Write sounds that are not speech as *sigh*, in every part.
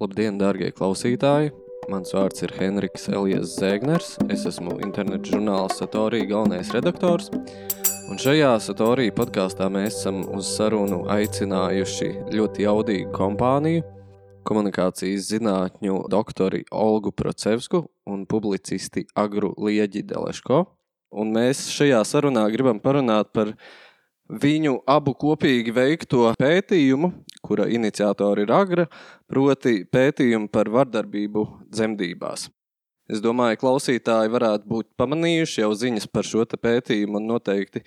Labdien, darbie klausītāji! Mans vārds ir Henriks Elijas Zēgners. Es esmu internetu žurnāla Satorija galvenais redaktors. Un šajā Satorija podkāstā mēs esam uz sarunu aicinājuši ļoti jaudīgu kompāniju, komunikācijas zinātņu doktori Olgu Procevsku un publicisti Agru Lieģi Deleško. Un mēs šajā sarunā gribam parunāt par viņu abu kopīgi veikto pētījumu, kura iniciatori ir Agra, proti pētījumu par vardarbību dzemdībās. Es domāju, klausītāji varētu būt pamanījuši jau ziņas par šo pētījumu, un noteikti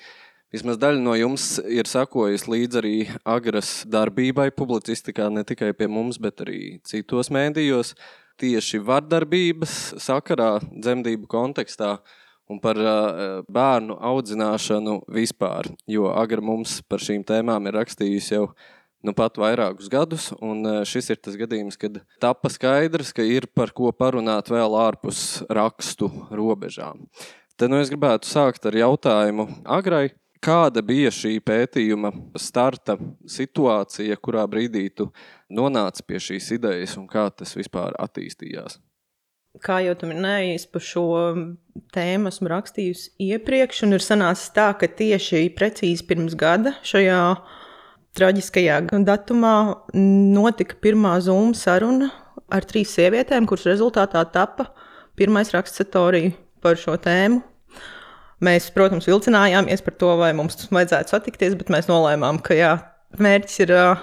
vismaz daļa no jums ir sakojusi līdzi arī agras darbībai, publicistikā ne tikai pie mums, bet arī citos mēdījos, tieši vardarbības sakarā, dzemdību kontekstā un par bērnu audzināšanu vispār. Jo Agra mums par šīm tēmām ir rakstījusi jau nu pat vairākus gadus, un šis ir tas gadījums, kad tapa skaidrs, ka ir par ko parunāt vēl ārpus rakstu robežām. Te nu es gribētu sākt ar jautājumu Agrai. Kāda bija šī pētījuma starta situācija, kurā brīdī tu nonāci pie šīs idejas un kā tas vispār attīstījās? Kā jau tu minēji, es par šo tēmu esmu rakstījusi iepriekš, un ir sanācis tā, ka tieši precīzi pirms gada šajā traģiskajā datumā notika pirmā Zoom saruna ar trīs sievietēm, kuras rezultātā tapa pirmais raksts Satorija par šo tēmu. Mēs, protams, vilcinājāmies par to, vai mums vajadzētu satikties, bet mēs nolēmām, ka jā, mērķis ir uh,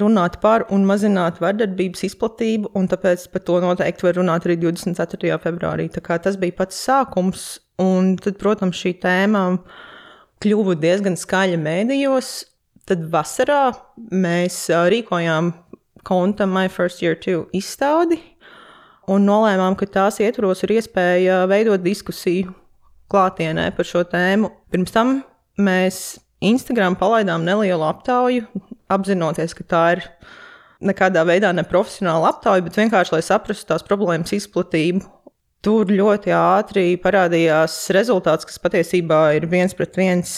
runāt par un mazināt vardarbības izplatību, un tāpēc par to noteikti var runāt arī 24. februārī. Tas bija pats sākums, un tad, protams, šī tēma kļuva diezgan skaļa mēdījos. Tad vasarā mēs rīkojām konta My First Year 2 izstādi un nolēmām, ka tās ietvaros ir iespēja veidot diskusiju klātienē par šo tēmu. Pirms tam mēs Instagram palaidām nelielu aptauju apzinoties, ka tā ir nekādā veidā ne profesionāla aptauja, bet vienkārši lai saprastu tās problēmas izplatību. Tur ļoti ātri parādījās rezultāts, kas patiesībā ir viens pret viens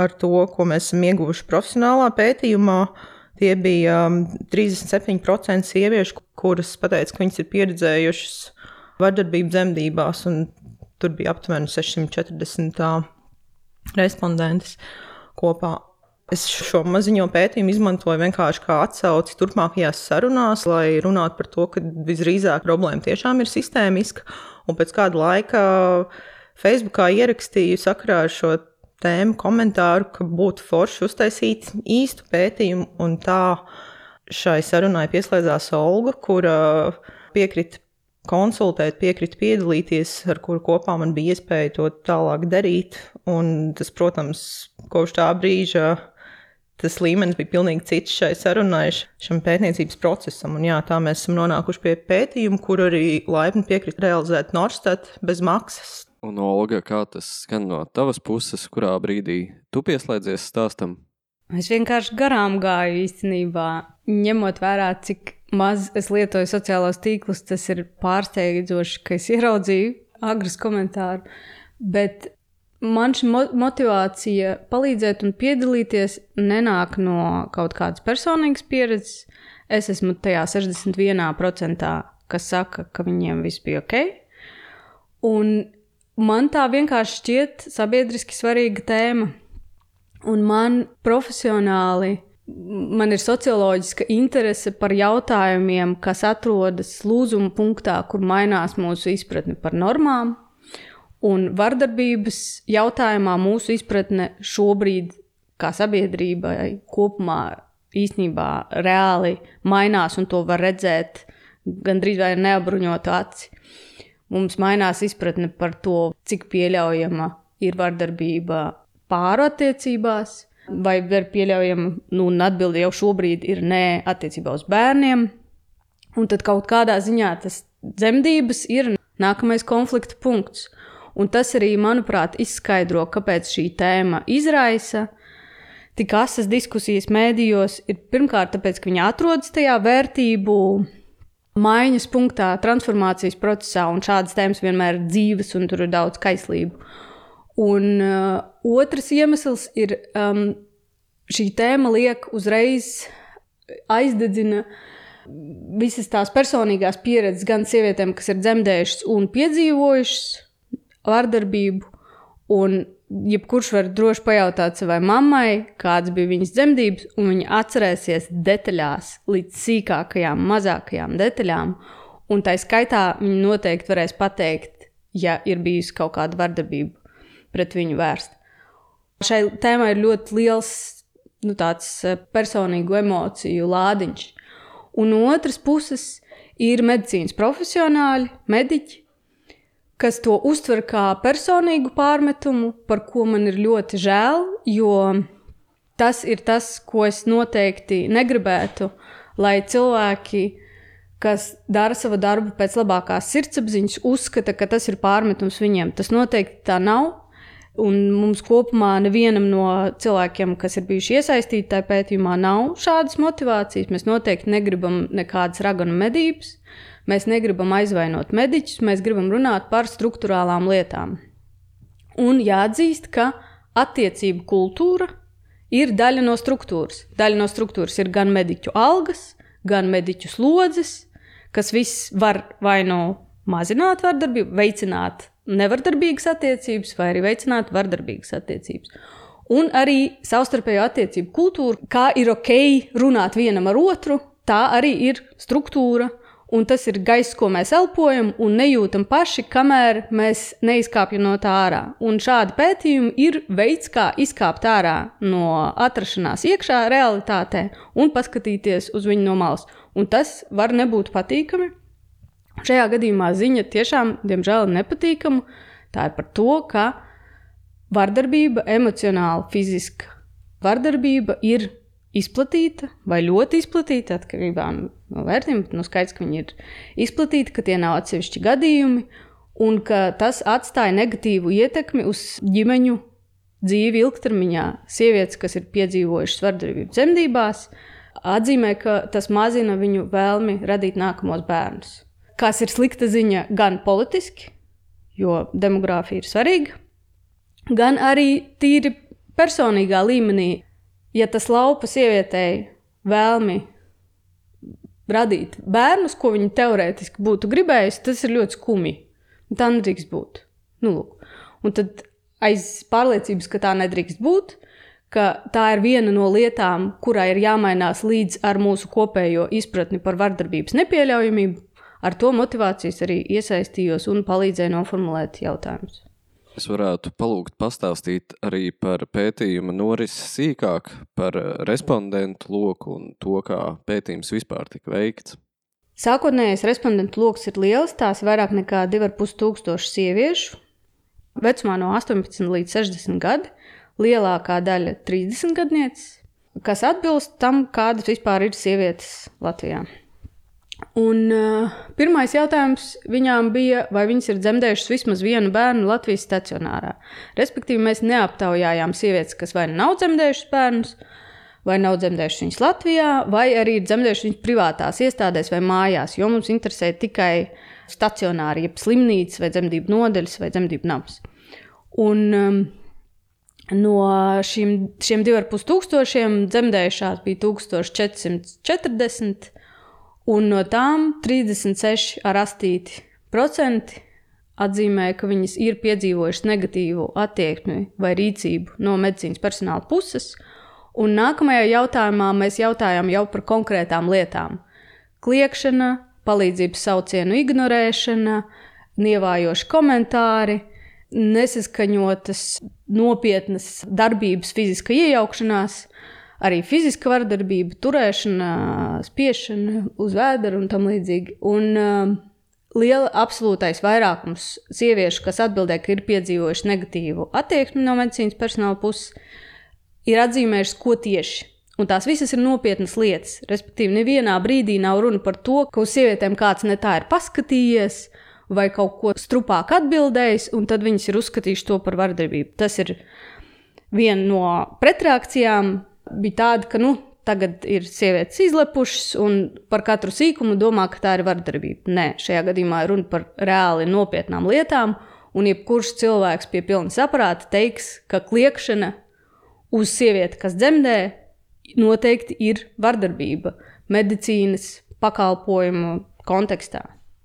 ar to, ko mēs esam ieguvuši profesionālā pētījumā. Tie bija 37% um, sieviešu, kuras pateica, ka viņas ir pieredzējušas vardarbību dzemdībās, un tur bija aptuveni 640 respondentes kopā. Es šo maziņo pētījumu izmantoju vienkārši kā atsauci turpmākajās sarunās, lai runātu par to, ka visdrīzāk problēma tiešām ir sistēmiska. Un pēc kāda laika Facebookā ierakstīju sakarā ar šo tēmu komentāru, ka būtu forši uztaisīt īstu pētījumu. Un tā šai sarunai pieslēdzās Olga, kura piekrita konsultēt, piekrita piedalīties, ar kuru kopā man bija iespēja to tālāk darīt. Un tas, protams, kopš tā brīža tas līmenis bija pilnīgi cits šai sarunai, šim pētniecības procesam. Un, jā, tā mēs esam nonākuši pie pētījuma, kur arī laipni piekrita realizēt Norstat bez maksas. Un, Olga, kā tas skan no tavas puses, kurā brīdī tu pieslēdzies stāstam? Es vienkārši garām gāju īstenībā, ņemot vērā, cik maz es lietoju sociālos tīklus. Tas ir pārsteidzoši, ka es ieraudzīju agras komentāru. Bet man šī motivācija palīdzēt un piedalīties nenāk no kaut kādas personīgas pieredzes. Es esmu tajā 61%, kas saka, ka viņiem viss bija ok. Un man tā vienkārši šķiet sabiedriski svarīga tēma. Un man profesionāli, man ir socioloģiska interese par jautājumiem, kas atrodas lūzuma punktā, kur mainās mūsu izpratne par normām, Un vardarbības jautājumā mūsu izpratne šobrīd, kā sabiedrībai kopumā, īstenībā reāli mainās, un to var redzēt gandrīz vai neapbruņot aci. Mums mainās izpratne par to, cik pieļaujama ir vardarbība pāru attiecībās, vai ir pieļaujama, nu, un atbilde jau šobrīd ir nē, attiecībā uz bērniem. Un tad kaut kādā ziņā tas dzemdības ir nākamais konflikta punkts. Un tas arī, manuprāt, izskaidro, kāpēc šī tēma izraisa tik asas diskusijas mēdījos. Ir pirmkārt, tāpēc, ka viņi atrodas tajā vērtību maiņas punktā, transformācijas procesā, un šādas tēmas vienmēr ir dzīves, un tur ir daudz kaislību. Un uh, otrs iemesls ir um, šī tēma liek uzreiz aizdedzina visas tās personīgās pieredzes gan sievietēm, kas ir dzemdējušas un piedzīvojušas vardarbību, un jebkurš var droši pajautāt savai mammai, kādas bija viņas dzemdības, un viņa atcerēsies detaļās, līdz sīkākajām, mazākajām detaļām. Un tā skaitā viņa noteikti varēs pateikt, ja ir bijusi kaut kāda vardarbība pret viņu vērsta. Šai tēmai ir ļoti liels nu, eh, personīgu emociju lādiņš. Un no otras puses ir medicīnas profesionāļi, mediķi, kas to uztver kā personīgu pārmetumu, par ko man ir ļoti žēl, jo tas ir tas, ko es noteikti negribētu, lai cilvēki, kas dara savu darbu pēc labākās sirdsapziņas, uzskata, ka tas ir pārmetums viņiem. Tas noteikti tā nav. Un mums kopumā nevienam no cilvēkiem, kas ir bijuši iesaistīti tajā pētījumā, nav šādas motivācijas. Mēs noteikti negribam nekādas raganu medības. Mēs negribam aizvainot mediķus, mēs gribam runāt par struktūrālām lietām. Un jāatzīst, ka attiecību kultūra ir daļa no struktūras. Daļa no struktūras ir gan mediķu algas, gan mediķu slodzes, kas viss var vai nu mazināt vardarbību, veicināt nevardarbīgas attiecības, vai arī veicināt vardarbīgas attiecības. Un arī savstarpējo attiecību kultūra, kā ir ok runāt vienam ar otru, tā arī ir struktūra un tas ir gaiss, ko mēs elpojam un nejūtam paši, kamēr mēs neizkāpjam no tā ārā. Un šādi pētījumi ir veids, kā izkāpt ārā no atrašanās iekšā realitātē un paskatīties uz viņu no malas. Un tas var nebūt patīkami. Šajā gadījumā ziņa tiešām, diemžēl, ir nepatīkama. Tā ir par to, ka vardarbība, emocionāla, fiziska vardarbība ir izplatīta vai ļoti izplatīta, atkarībā no vērtībiem. Nu, skaidrs, ka viņi ir izplatīti, ka tie nav atsevišķi gadījumi, un ka tas atstāja negatīvu ietekmi uz ģimeņu dzīvi ilgtermiņā. Sievietes, kas ir piedzīvojušas vardarbību dzemdībās, atzīmē, ka tas mazina viņu vēlmi radīt nākamos bērnus. Kas ir slikta ziņa gan politiski, jo demogrāfija ir svarīga, gan arī tīri personīgā līmenī ja tas laupa sievietei vēlmi radīt bērnus, ko viņa teorētiski būtu gribējusi, tas ir ļoti skumji. Tā nedrīkst būt. Nu, lūk. un tad aiz pārliecības, ka tā nedrīkst būt, ka tā ir viena no lietām, kurai ir jāmainās līdz ar mūsu kopējo izpratni par vardarbības nepieļaujamību, ar to motivācijas arī iesaistījos un palīdzēju noformulēt jautājumus. Es varētu palūgt pastāstīt arī par pētījuma norisi sīkāk, par respondentu loku un to, kā pētījums vispār tika veikts. Sākotnējais respondentu lokus ir liels, tās vairāk nekā 2,5 tūkstoši sieviešu, vecumā no 18 līdz 60 gadi, lielākā daļa 30 gadnieces, kas atbilst tam, kādas vispār ir sievietes Latvijā. Un, uh, pirmais jautājums viņām bija, vai viņas ir dzemdējušas vismaz vienu bērnu Latvijas stacionārā. Respektīvi, mēs neaptaujājām sievietes, kas vai nu nav dzemdējušas bērnus, vai nav dzemdējušas viņas Latvijā, vai arī ir dzemdējušas viņas privātās iestādēs vai mājās, jo mums interesē tikai stacionāri, jeb slimnīcas, vai dzemdību nodeļas, vai dzemdību nams. Un, um, no šīm, šiem 2,5 tūkstošiem dzemdējušās bija 1440 un no tām 36 ar astīti procenti atzīmēja, ka viņas ir piedzīvojušas negatīvu attieksmi vai rīcību no medicīnas personāla puses. Un nākamajā jautājumā mēs jautājām jau par konkrētām lietām. Kliekšana, palīdzības saucienu ignorēšana, nievājoši komentāri, nesaskaņotas, nopietnas darbības, fiziska iejaukšanās, arī fiziska vardarbība, turēšana, spiešana uz vēdera un tam līdzīgi. Un, uh, liela absolūtais vairākums sieviešu, kas atbildēja, ka ir piedzīvojuši negatīvu attieksmi no medicīnas personāla puses, ir atzīmējušas, ko tieši. Un tās visas ir nopietnas lietas. Respektīvi, nevienā brīdī nav runa par to, ka uz sievietēm kāds ne tā ir paskatījies vai kaut ko strupāk atbildējis, un tad viņas ir uzskatījušas to par vardarbību. Tas ir viena no pretreakcijām bija tāda, ka nu, tagad ir sievietes izlepušas un par katru sīkumu domā, ka tā ir vardarbība. Nē, šajā gadījumā ir runa par reāli nopietnām lietām, un jebkurš cilvēks pie pilna saprāta teiks, ka kliekšana uz sievieti, kas dzemdē, noteikti ir vardarbība. Medicīnas pakalpojumu kontekstā.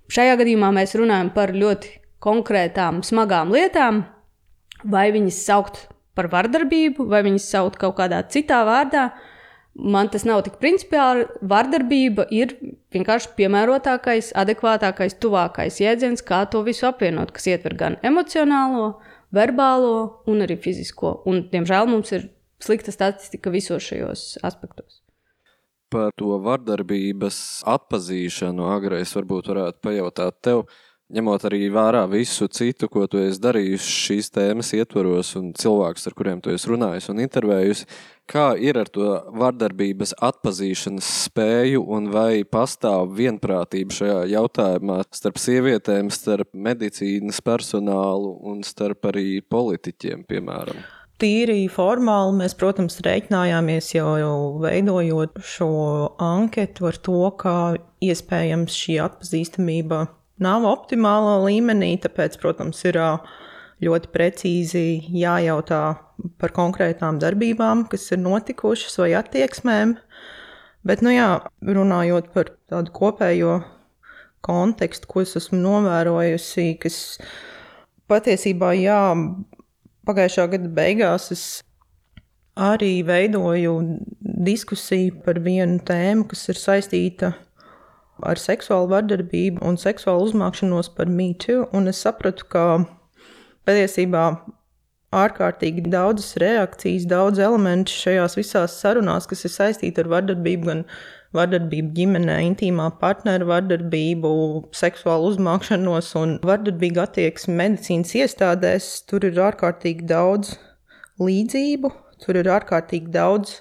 Šajā gadījumā mēs runājam par ļoti konkrētām, smagām lietām, vai viņas saukt par vardarbību, vai viņas saukt kaut kādā citā vārdā. Man tas nav tik principiāli. Vardarbība ir vienkārši piemērotākais, adekvātākais, tuvākais jēdziens, kā to visu apvienot, kas ietver gan emocionālo, verbālo un arī fizisko. Un, diemžēl mums ir slikta statistika visos šajos aspektos par to vardarbības atpazīšanu, agrais varbūt varētu pajautāt tev, ņemot arī vērā visu citu, ko tu esi darījis šīs tēmas ietvaros un cilvēkus, ar kuriem tu esi runājis un intervējusi, kā ir ar to vardarbības atpazīšanas spēju un vai pastāv vienprātība šajā jautājumā starp sievietēm, starp medicīnas personālu un starp arī politiķiem, piemēram? Tīri formāli mēs, protams, reiķinājāmies jau, jau veidojot šo anketu ar to, ka iespējams šī atpazīstamība nav optimālā līmenī, tāpēc, protams, ir ļoti precīzi jājautā par konkrētām darbībām, kas ir notikušas vai attieksmēm. Bet, nu jā, runājot par tādu kopējo kontekstu, ko es esmu novērojusi, kas patiesībā, jā, Pagājušā gada beigās es arī veidoju diskusiju par vienu tēmu, kas ir saistīta ar seksuālu vardarbību un seksuālu uzmākšanos par mītu. Es sapratu, ka patiesībā ārkārtīgi daudzas reakcijas, daudz elementu šajās visās sarunās, kas ir saistīti ar vardarbību, gan vardarbību ģimenē, intīmā partneru vardarbību, seksuālu uzmākšanos un vardarbīgu attieksmi medicīnas iestādēs, tur ir ārkārtīgi daudz līdzību, tur ir ārkārtīgi daudz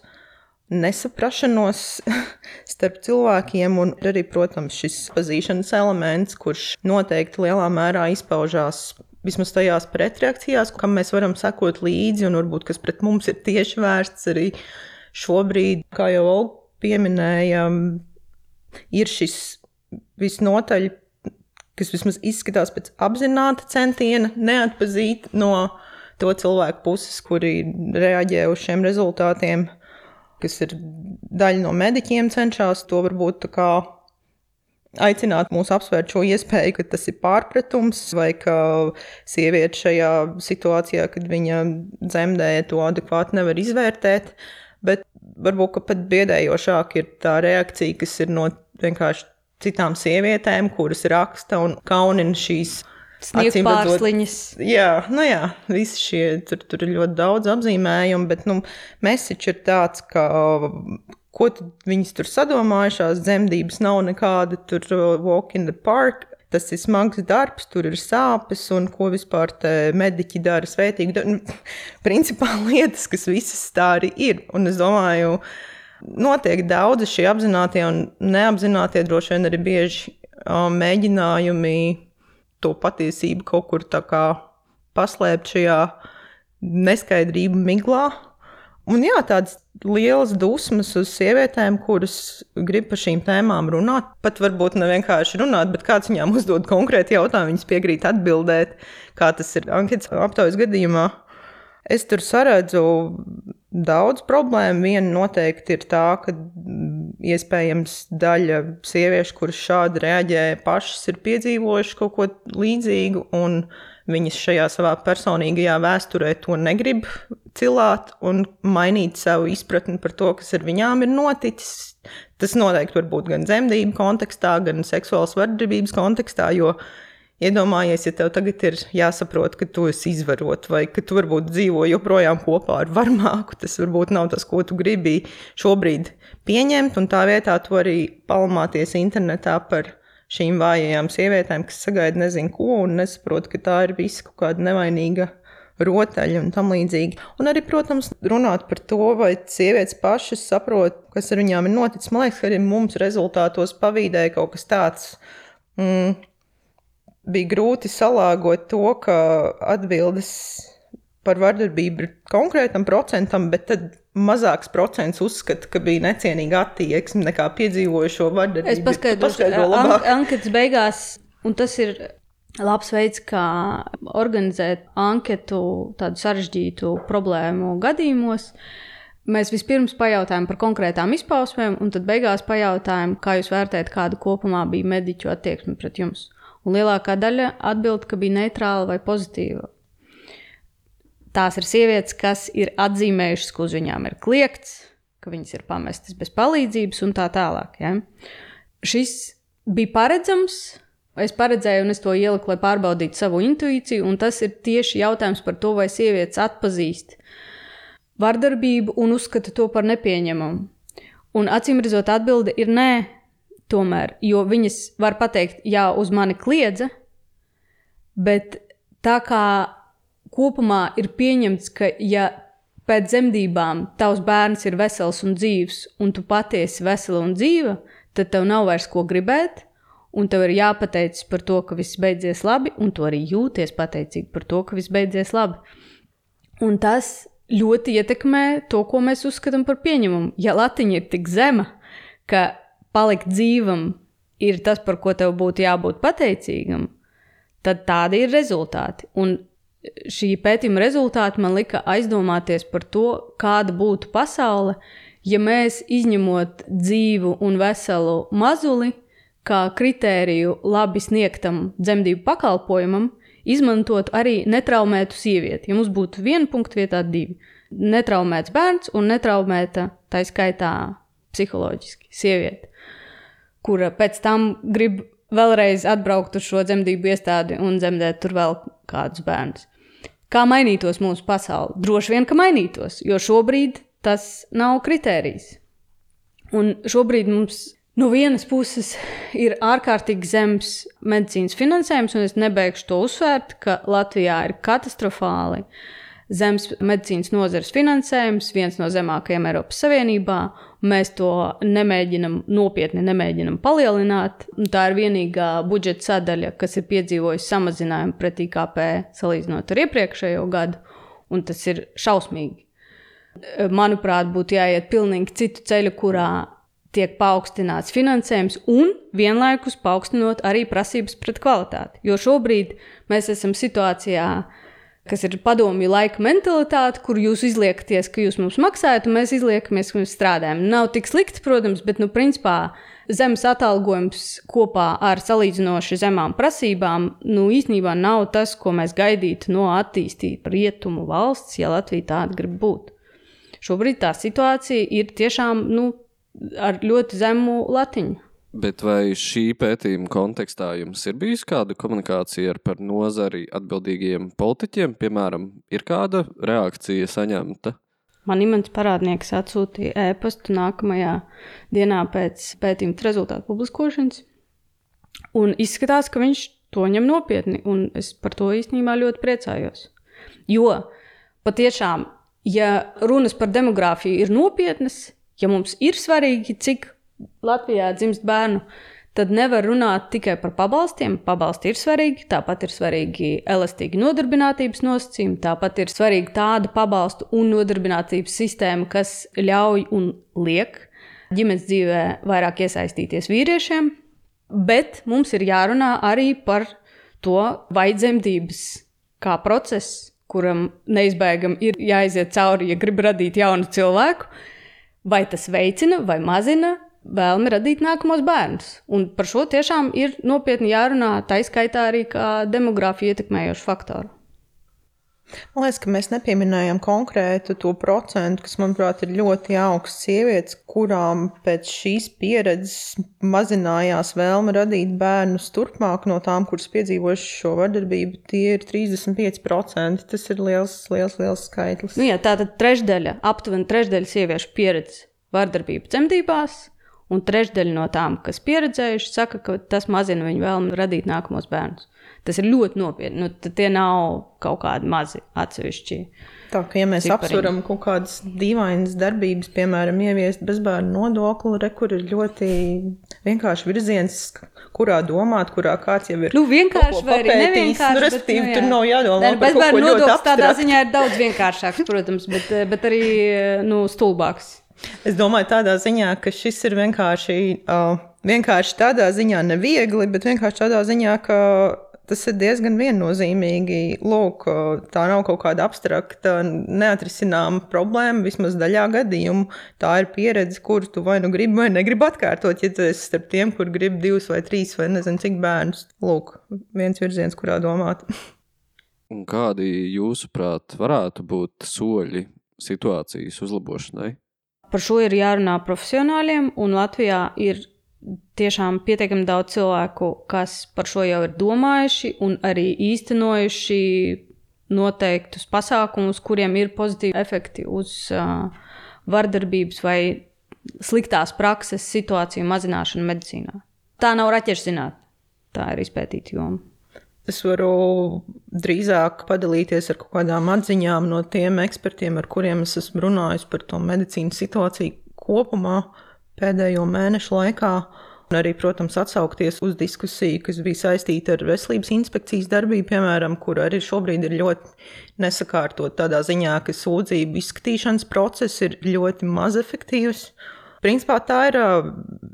nesaprašanos *laughs* starp cilvēkiem, un arī, protams, šis pazīšanas elements, kurš noteikti lielā mērā izpaužās vismaz tajās pretreakcijās, kam mēs varam sekot līdzi, un varbūt kas pret mums ir tieši vērsts arī šobrīd, kā jau Olga pieminēja, ir šis visnotaļ, kas vismaz izskatās pēc apzināta centiena neatpazīt no to cilvēku puses, kuri reaģē uz šiem rezultātiem, kas ir daļa no mediķiem, cenšas to varbūt aicināt mūs apsvērt šo iespēju, ka tas ir pārpratums, vai ka sieviete šajā situācijā, kad viņa dzemdē, to adekvāti nevar izvērtēt. Bet varbūt pat biedējošāk ir tā reakcija, kas ir no vienkārši citām sievietēm, kuras raksta un kaunina šīs. Acīm pārsliņas. Jā, nu jā, visi šie tur, tur ir ļoti daudz apzīmējumu, bet nu, message ir tāds, ka ko viņas tur sadomājušās, dzemdības nav nekāda tur walk in the park tas ir smags darbs, tur ir sāpes, un ko vispār mediķi dara svētīgi. Nu, *laughs* principā lietas, kas visas tā arī ir. Un es domāju, notiek daudzi šie apzinātie un neapzinātie droši vien arī bieži um, mēģinājumi to patiesību kaut kur tā kā paslēpt šajā neskaidrību miglā. Un jā, tādas lielas dusmas uz sievietēm, kuras grib par šīm tēmām runāt. Pat varbūt ne vienkārši runāt, bet kāds viņām uzdod konkrēti jautājumu, viņas piekrīt atbildēt, kā tas ir anketas aptaujas gadījumā. Es tur saredzu daudz problēmu. Viena noteikti ir tā, ka iespējams daļa sieviešu, kuras šādi reaģē, pašas ir piedzīvojušas kaut ko līdzīgu. Un viņas šajā savā personīgajā vēsturē to negrib cilāt un mainīt savu izpratni par to, kas ar viņām ir noticis. Tas noteikti var būt gan dzemdību kontekstā, gan seksuālas vardarbības kontekstā, jo iedomājies, ja tev tagad ir jāsaprot, ka tu esi izvarot, vai ka tu varbūt dzīvo joprojām kopā ar varmāku, tas varbūt nav tas, ko tu gribi šobrīd pieņemt, un tā vietā tu arī palmāties internetā par šīm vājajām sievietēm, kas sagaida nezinu ko un nesaprot, ka tā ir viss kaut kāda nevainīga rotaļa un tam līdzīgi. Un arī, protams, runāt par to, vai sievietes pašas saprot, kas ar viņām ir noticis. Man liekas, ka arī mums rezultātos pavīdēja kaut kas tāds. Mm, bija grūti salāgot to, ka atbildes par vardarbību ir konkrētam procentam, bet tad mazāks procents uzskata, ka bija necienīga attieksme nekā piedzīvojušo vardarbību. Es paskaidrošu, an anketas beigās, un tas ir labs veids, kā organizēt anketu tādu sarežģītu problēmu gadījumos. Mēs vispirms pajautājām par konkrētām izpausmēm, un tad beigās pajautājām, kā jūs vērtējat, kāda kopumā bija mediķu attieksme pret jums. Un lielākā daļa atbild, ka bija neitrāla vai pozitīva. Tās ir sievietes, kas ir atzīmējušas, ka uz viņām ir kliegts, ka viņas ir pamestas bez palīdzības un tā tālāk. Ja? Šis bija paredzams. Es paredzēju, un es to ieliku, lai pārbaudītu savu intuīciju, tas ir tieši jautājums par to, vai sievietes atpazīst vardarbību un uzskata to par nepieņemamu. Un acīm redzot, atbilde ir nē, tomēr, jo viņas var pateikt, jā, uz mani kliedza, bet tā kā kopumā ir pieņemts, ka ja pēc dzemdībām tavs bērns ir vesels un dzīves, un tu patiesi vesela un dzīva, tad tev nav vairs ko gribēt, un tev ir jāpateicas par to, ka viss beidzies labi, un tu arī jūties pateicīgi par to, ka viss beidzies labi. Un tas ļoti ietekmē to, ko mēs uzskatām par pieņemumu. Ja latiņa ir tik zema, ka palikt dzīvam ir tas, par ko tev būtu jābūt pateicīgam, tad tādi ir rezultāti. Un šī pētījuma rezultāti man lika aizdomāties par to, kāda būtu pasaule, ja mēs izņemot dzīvu un veselu mazuli, kā kritēriju labi sniegtam dzemdību pakalpojumam, izmantot arī netraumētu sievieti. Ja mums būtu viena punkta vietā divi - netraumēts bērns un netraumēta, tā skaitā, psiholoģiski sieviete, kura pēc tam grib vēlreiz atbraukt uz šo dzemdību iestādi un dzemdēt tur vēl kādus bērnus. Kā mainītos mūsu pasaule? Droši vien, ka mainītos, jo šobrīd tas nav kritērijs. Un šobrīd mums no vienas puses ir ārkārtīgi zems medicīnas finansējums, un es nebeigšu to uzsvērt, ka Latvijā ir katastrofāli zems medicīnas nozares finansējums, viens no zemākajiem Eiropas Savienībā. Mēs to nemēģinam nopietni nemēģinam palielināt. Tā ir vienīgā budžeta sadaļa, kas ir piedzīvojusi samazinājumu pret IKP salīdzinot ar iepriekšējo gadu, un tas ir šausmīgi. Manuprāt, būtu jāiet pilnīgi citu ceļu, kurā tiek paaugstināts finansējums un vienlaikus paaugstinot arī prasības pret kvalitāti. Jo šobrīd mēs esam situācijā, ka kas ir padomju laika mentalitāte, kur jūs izliekaties, ka jūs mums maksājat, un mēs izliekamies, ka mēs strādājam. Nav tik slikti, protams, bet, nu, principā, zemes atalgojums kopā ar salīdzinoši zemām prasībām, nu, īstenībā nav tas, ko mēs gaidītu no attīstītas rietumu valsts, ja Latvija tāda grib būt. Šobrīd tā situācija ir tiešām nu, ar ļoti zemu latiņu. Bet vai šī pētījuma kontekstā jums ir bijusi kāda komunikācija ar par nozari atbildīgiem politiķiem? Piemēram, ir kāda reakcija saņemta? Man imants parādnieks atsūtīja ēpastu nākamajā dienā pēc pētījuma rezultātu publiskošanas. Un izskatās, ka viņš to ņem nopietni, un es par to īstenībā ļoti priecājos. Jo patiešām, ja runas par demogrāfiju ir nopietnas, ja mums ir svarīgi, cik Latvijā dzimst bērnu, tad nevar runāt tikai par pabalstiem. Pabalsti ir svarīgi, tāpat ir svarīgi elastīgi nodarbinātības nosacījumi, tāpat ir svarīga tāda pabalstu un nodarbinātības sistēma, kas ļauj un liek ģimenes dzīvē vairāk iesaistīties vīriešiem. Bet mums ir jārunā arī par to, vai dzemdības kā process, kuram neizbēgami ir jāiziet cauri, ja grib radīt jaunu cilvēku, vai tas veicina vai mazina vēlmi radīt nākamos bērnus. Un par šo tiešām ir nopietni jārunā, tā izskaitā arī kā demogrāfiju ietekmējošu faktoru. Man liekas, ka mēs nepieminējām konkrētu to procentu, kas, manuprāt, ir ļoti augsts sievietes, kurām pēc šīs pieredzes mazinājās vēlme radīt bērnus turpmāk no tām, kuras piedzīvojuši šo vardarbību. Tie ir 35%. Tas ir liels, liels, liels skaitlis. Nu jā, tā tad trešdaļa, aptuveni trešdaļa sieviešu pieredze vardarbību dzemdībās, Un trešdaļa no tām, kas pieredzējuši, saka, ka tas mazina viņu vēlmi radīt nākamos bērnus. Tas ir ļoti nopietni. Nu, tie nav kaut kādi mazi atsevišķi. Tā kā ja mēs apsveram kaut kādas dīvainas darbības, piemēram, ieviest bezbērnu nodokli, re, kur ir ļoti vienkārši virziens, kurā domāt, kurā kāds jau ir. Nu, vienkārši vai arī nevienkārši. Nu, respektīvi, nu, jā. tur nav jādomā. Ne, bezbērnu nodoklis tādā ziņā ir daudz vienkāršāks, protams, bet, bet arī nu, stulbāks. Es domāju, tādā ziņā, ka šis ir vienkārši, uh, vienkārši tādā ziņā neviegli, bet vienkārši tādā ziņā, ka tas ir diezgan viennozīmīgi. Lūk, tā nav kaut kāda abstrakta, neatrisināma problēma. Vismaz daļā gadījumu tā ir pieredze, kuru tu vai nu gribi, vai negribi atkārtot. Ja tu esi starp tiem, kur grib divus vai trīs vai nezinu cik bērnus, lūk, viens virziens, kurā domāt. Un kādi, jūsuprāt, varētu būt soļi situācijas uzlabošanai? Par šo ir jārunā profesionāļiem, un Latvijā ir tiešām pietiekami daudz cilvēku, kas par šo jau ir domājuši un arī īstenojuši noteiktus pasākumus, kuriem ir pozitīvi efekti uz uh, vardarbības vai sliktās prakses situāciju mazināšanu medicīnā. Tā nav raķešu zinātne, tā ir izpētīta joma. Es varu drīzāk padalīties ar kādām atziņām no tiem ekspertiem, ar kuriem es esmu runājis par to medicīnas situāciju kopumā pēdējo mēnešu laikā. Un arī, protams, atsaukties uz diskusiju, kas bija saistīta ar veselības inspekcijas darbību, piemēram, kur arī šobrīd ir ļoti nesakārtot tādā ziņā, ka sūdzību izskatīšanas process ir ļoti maz efektīvs. Principā tā ir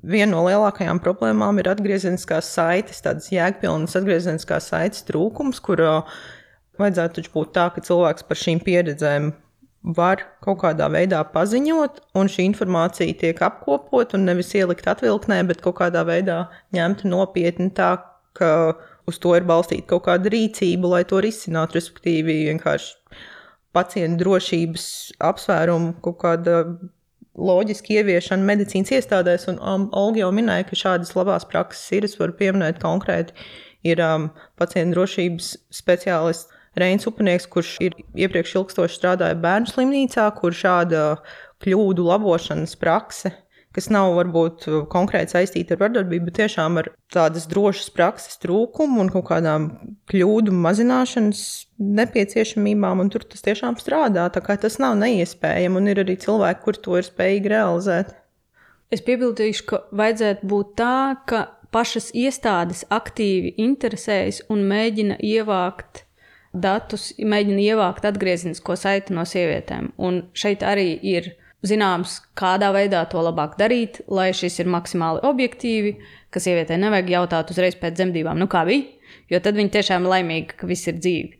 viena no lielākajām problēmām, ir atgriezeniskās saites, tādas jēgpilnas atgriezeniskās saites trūkums, kur vajadzētu būt tā, ka cilvēks par šīm pieredzēm var kaut kādā veidā paziņot, un šī informācija tiek apkopot un nevis ielikt atvilknē, bet kaut kādā veidā ņemta nopietni tā, ka uz to ir balstīta kaut kāda rīcība, lai to risinātu, respektīvi vienkārši pacientu drošības apsvērumu kaut kāda loģiski ieviešana medicīnas iestādēs, un um, Olga jau minēja, ka šādas labās prakses ir. Es varu pieminēt konkrēti, ir um, pacientu drošības speciālists Reins Upanieks, kurš ir iepriekš ilgstoši strādājis bērnu slimnīcā, kur šāda kļūdu labošanas prakse kas nav varbūt konkrēti saistīta ar vardarbību, bet tiešām ar tādas drošas prakses trūkumu un kaut kādām kļūdu mazināšanas nepieciešamībām, tur tas tiešām strādā. Tas nav neiespējami, un ir arī cilvēki, kur to ir spējīgi realizēt. Es piebildīšu, ka vajadzētu būt tā, ka pašas iestādes aktīvi interesējas un mēģina ievākt datus, mēģina ievākt atgriezenisko saiti no sievietēm. Un šeit arī ir zināms, kādā veidā to labāk darīt, lai šis ir maksimāli objektīvi, ka sievietei nevajag jautāt uzreiz pēc dzemdībām, nu kā bija, jo tad viņa tiešām ir laimīga, ka viss ir dzīvi.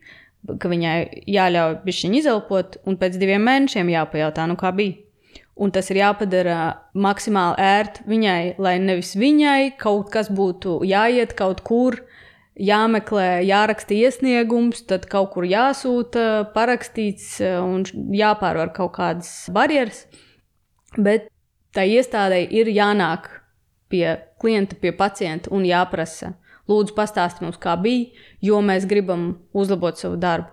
Ka viņai jāļauj bišķiņi izelpot, un pēc diviem mēnešiem jāpajautā, nu kā bija. Un tas ir jāpadara maksimāli ērti viņai, lai nevis viņai kaut kas būtu jāiet kaut kur, jāmeklē, jāraksta iesniegums, tad kaut kur jāsūta, parakstīts eh, un jāpārvar kaut kādas barjeras. Bet tā iestādē ir jānāk pie klienta, pie pacienta un jāprasa, lūdzu, pastāstiet mums, kā bija, jo mēs gribam uzlabot savu darbu.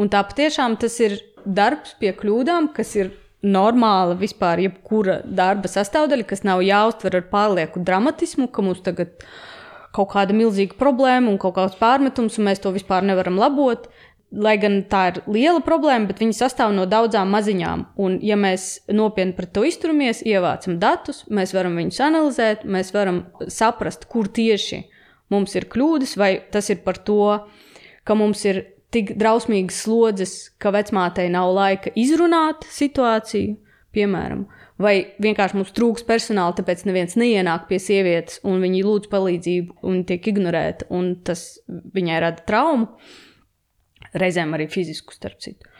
Un tā patiešām tas ir darbs pie kļūdām, kas ir normāla vispār jebkura darba sastāvdaļa, kas nav jāuztver ar pārlieku dramatismu, ka mums tagad ir kaut kāda milzīga problēma un kaut kāds pārmetums, un mēs to vispār nevaram labot. Lai gan tā ir liela problēma, bet viņi sastāv no daudzām maziņām. Un, ja mēs nopietni pret to izturamies, ievācam datus, mēs varam viņus analizēt, mēs varam saprast, kur tieši mums ir kļūdas, vai tas ir par to, ka mums ir tik drausmīgas slodzes, ka vecmātei nav laika izrunāt situāciju, piemēram, vai vienkārši mums trūks personāla, tāpēc neviens neienāk pie sievietes, un viņi lūdz palīdzību, un tiek ignorēta, un tas viņai rada traumu, reizēm arī fizisku, starp citu.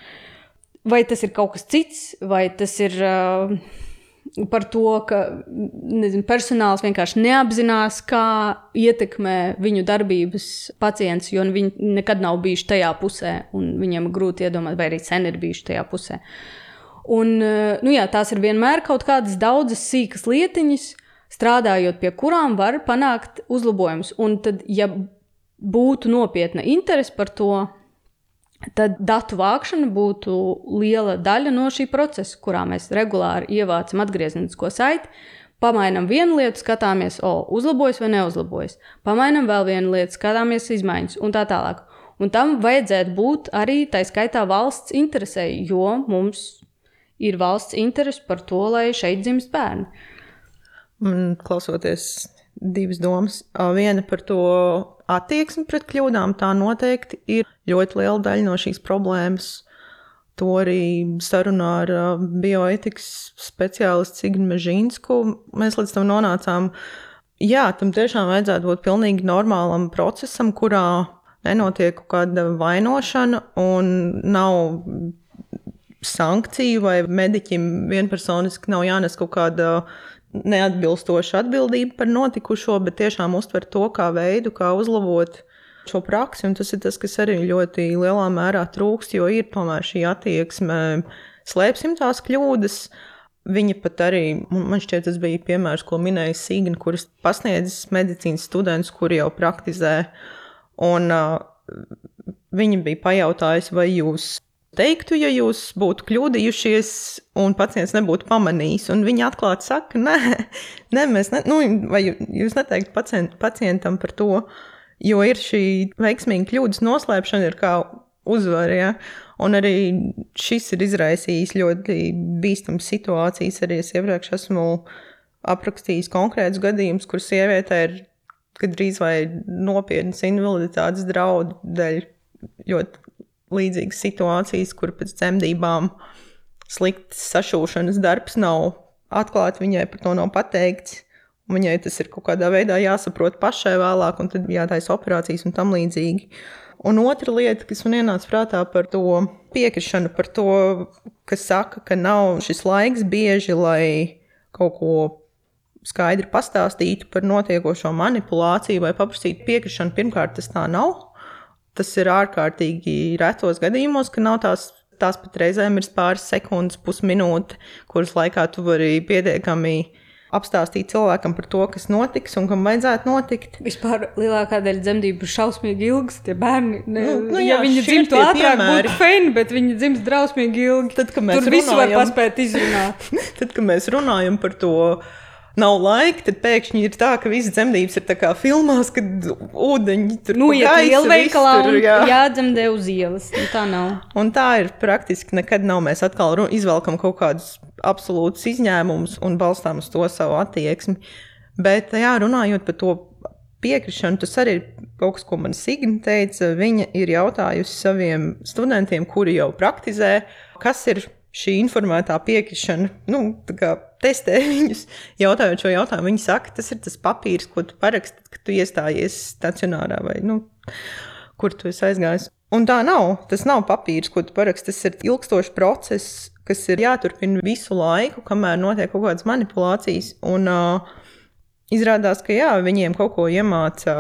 Vai tas ir kaut kas cits, vai tas ir uh, par to, ka nezinu, personāls vienkārši neapzinās, kā ietekmē viņu darbības pacients, jo viņi nekad nav bijuši tajā pusē, un viņiem grūti iedomāties, vai arī sen ir bijuši tajā pusē. Uh, Un, eh, nu jā, tās ir vienmēr kaut kādas daudzas sīkas lietiņas, strādājot pie kurām var panākt uzlabojumus. Un tad, ja būtu nopietna interese par to, tad datu vākšana būtu liela daļa no šī procesa, kurā mēs regulāri ievācam atgriezenisko saiti. Pamainām vienu lietu, skatāmies, o, uzlabojas vai neuzlabojas. Pamainām vēl vienu lietu, skatāmies izmaiņas un tā tālāk. Un tam vajadzētu būt arī tā skaitā valsts interesē, jo mums ir valsts interese par to, lai šeit dzimst bērni. Man klausoties divas domas. Viena par to attieksmi pret kļūdām, tā noteikti ir ļoti liela daļa no šīs problēmas. To arī sarunā ar bioetikas speciālistu Signu Mežīnsku mēs līdz tam nonācām. Jā, tam tiešām vajadzētu būt pilnīgi normālam procesam, kurā nenotiek kāda vainošana un nav sankciju vai mediķim vienpersoniski nav jānes kaut kāda neatbilstoša atbildība par notikušo, bet tiešām uztver to kā veidu, kā uzlabot šo praksi. Un tas ir tas, kas arī ļoti lielā mērā trūkst, jo ir tomēr šī attieksme, slēpsim tās kļūdas. Viņa pat arī, man šķiet, tas bija piemērs, ko minēja Sīgna, kuras pasniedzis medicīnas students, kuri jau praktizē. Un uh, viņa bija pajautājusi, vai jūs teiktu, ja jūs būtu kļūdījušies un pacients nebūtu pamanījis. Viņi atklāti saka, nē, nē mēs ne, nu, vai jūs neteiktu pacient, pacientam par to, jo ir šī veiksmīga kļūdas noslēpšana, ir kā uzvara. Ja? Un arī šis ir izraisījis ļoti bīstamas situācijas. Arī es iepriekš esmu aprakstījis konkrētus gadījumus, kur sieviete ir gandrīz vai nopietnas invaliditātes draudu dēļ ļoti līdzīgas situācijas, kur pēc dzemdībām slikts sašūšanas darbs nav atklāts, viņai par to nav pateikts. Viņai tas ir kaut kādā veidā jāsaprot pašai vēlāk, un tad jātaisa operācijas un tam līdzīgi. Un otra lieta, kas man ienāca prātā par to piekrišanu, par to, kas saka, ka nav šis laiks bieži, lai kaut ko skaidri pastāstītu par notiekošo manipulāciju vai paprasītu piekrišanu. Pirmkārt, tas tā nav. Tas ir ārkārtīgi retos gadījumos, ka nav tās, tās pat reizēm ir pāris sekundes, pusminūte, kuras laikā tu vari pietiekami apstāstīt cilvēkam par to, kas notiks un kam vajadzētu notikt. Vispār lielākā daļa dzemdību ir šausmīgi ilgas. Tie bērni, ne, Nu, nu ja jā, viņi ir dzimtu tie ātrāk, būtu fini, bet viņi dzimst drausmīgi ilgi. Tad, kad mēs Tur visu var runājam- paspēt izrunāt. *laughs* Tad, kad mēs runājam par to, nav laika, tad pēkšņi ir tā, ka visas dzemdības ir tā kā filmās, kad ūdeņi tur Nu, ja viss tur, un jā. jādzemdē uz ielas, nu, tā nav. Un tā ir praktiski nekad nav. Mēs atkal izvelkam kaut kādus absolūtus izņēmumus un balstām uz to savu attieksmi. Bet, jā, runājot par to piekrišanu, tas arī ir kaut kas, ko man Signa teica. Viņa ir jautājusi saviem studentiem, kuri jau praktizē, kas ir šī informētā piekrišana. Nu, testē *laughs* viņus, jautājot šo jautājumu. Viņi saka, tas ir tas papīrs, ko tu paraksti, kad tu iestājies stacionārā vai nu, kur tu esi aizgājis. Un tā nav. Tas nav papīrs, ko tu paraksti. Tas ir ilgstošs process, kas ir jāturpina visu laiku, kamēr notiek kaut kādas manipulācijas. Un uh, izrādās, ka jā, viņiem kaut ko iemāca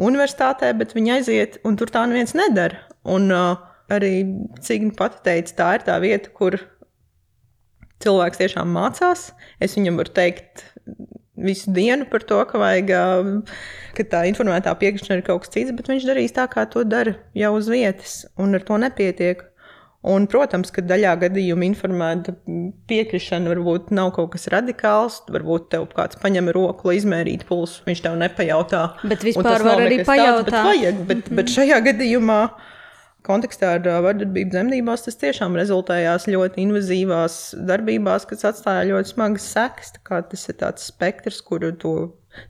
universitātē, bet viņi aiziet, un tur tā neviens nedara. Un uh, arī Cigna pati teica, tā ir tā vieta, kur cilvēks tiešām mācās. Es viņam varu teikt visu dienu par to, ka, vajag, ā, ka tā informētā piekrišana ir kaut kas cits, bet viņš darīs tā, kā to dara jau uz vietas, un ar to nepietiek. Un, protams, ka daļā gadījumā informēta piekrišana varbūt nav kaut kas radikāls. Varbūt tev kāds paņem roku, lai izmērītu pulsu. Viņš tev nepajautā. Bet vispār var arī nekas tāds, pajautāt. Bet, vajag, bet, bet šajā gadījumā, kontekstā ar vardarbību dzemdībās, tas tiešām rezultējās ļoti invazīvās darbībās, kas atstāja ļoti smagas sekas. Tas ir tāds spektrs, kuru to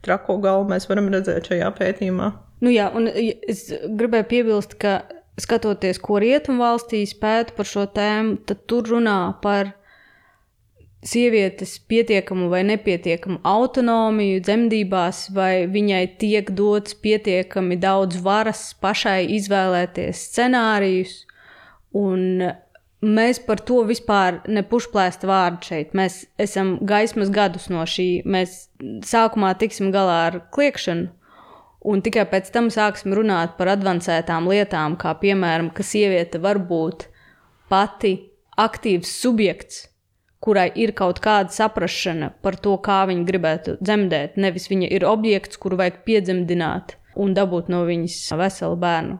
trako galvu mēs varam redzēt šajā pētījumā. Nu jā, un es gribēju piebilst, ka skatoties, ko rietumvalstīs pēta par šo tēmu, tad tur runā par sievietes pietiekamu vai nepietiekamu autonomiju dzemdībās, vai viņai tiek dots pietiekami daudz varas pašai izvēlēties scenārijus. Un mēs par to vispār nepušplēst vārdu šeit. Mēs esam gaismas gadus no šī. Mēs sākumā tiksim galā ar kliekšanu, un tikai pēc tam sāksim runāt par avansētām lietām, kā piemēram, ka sieviete var būt pati aktīvs subjekts, kurai ir kaut kāda saprāšana par to, kā viņa gribētu dzemdēt. Nevis viņa ir objekts, kuru vajag piedzemdināt un dabūt no viņas veselu bērnu.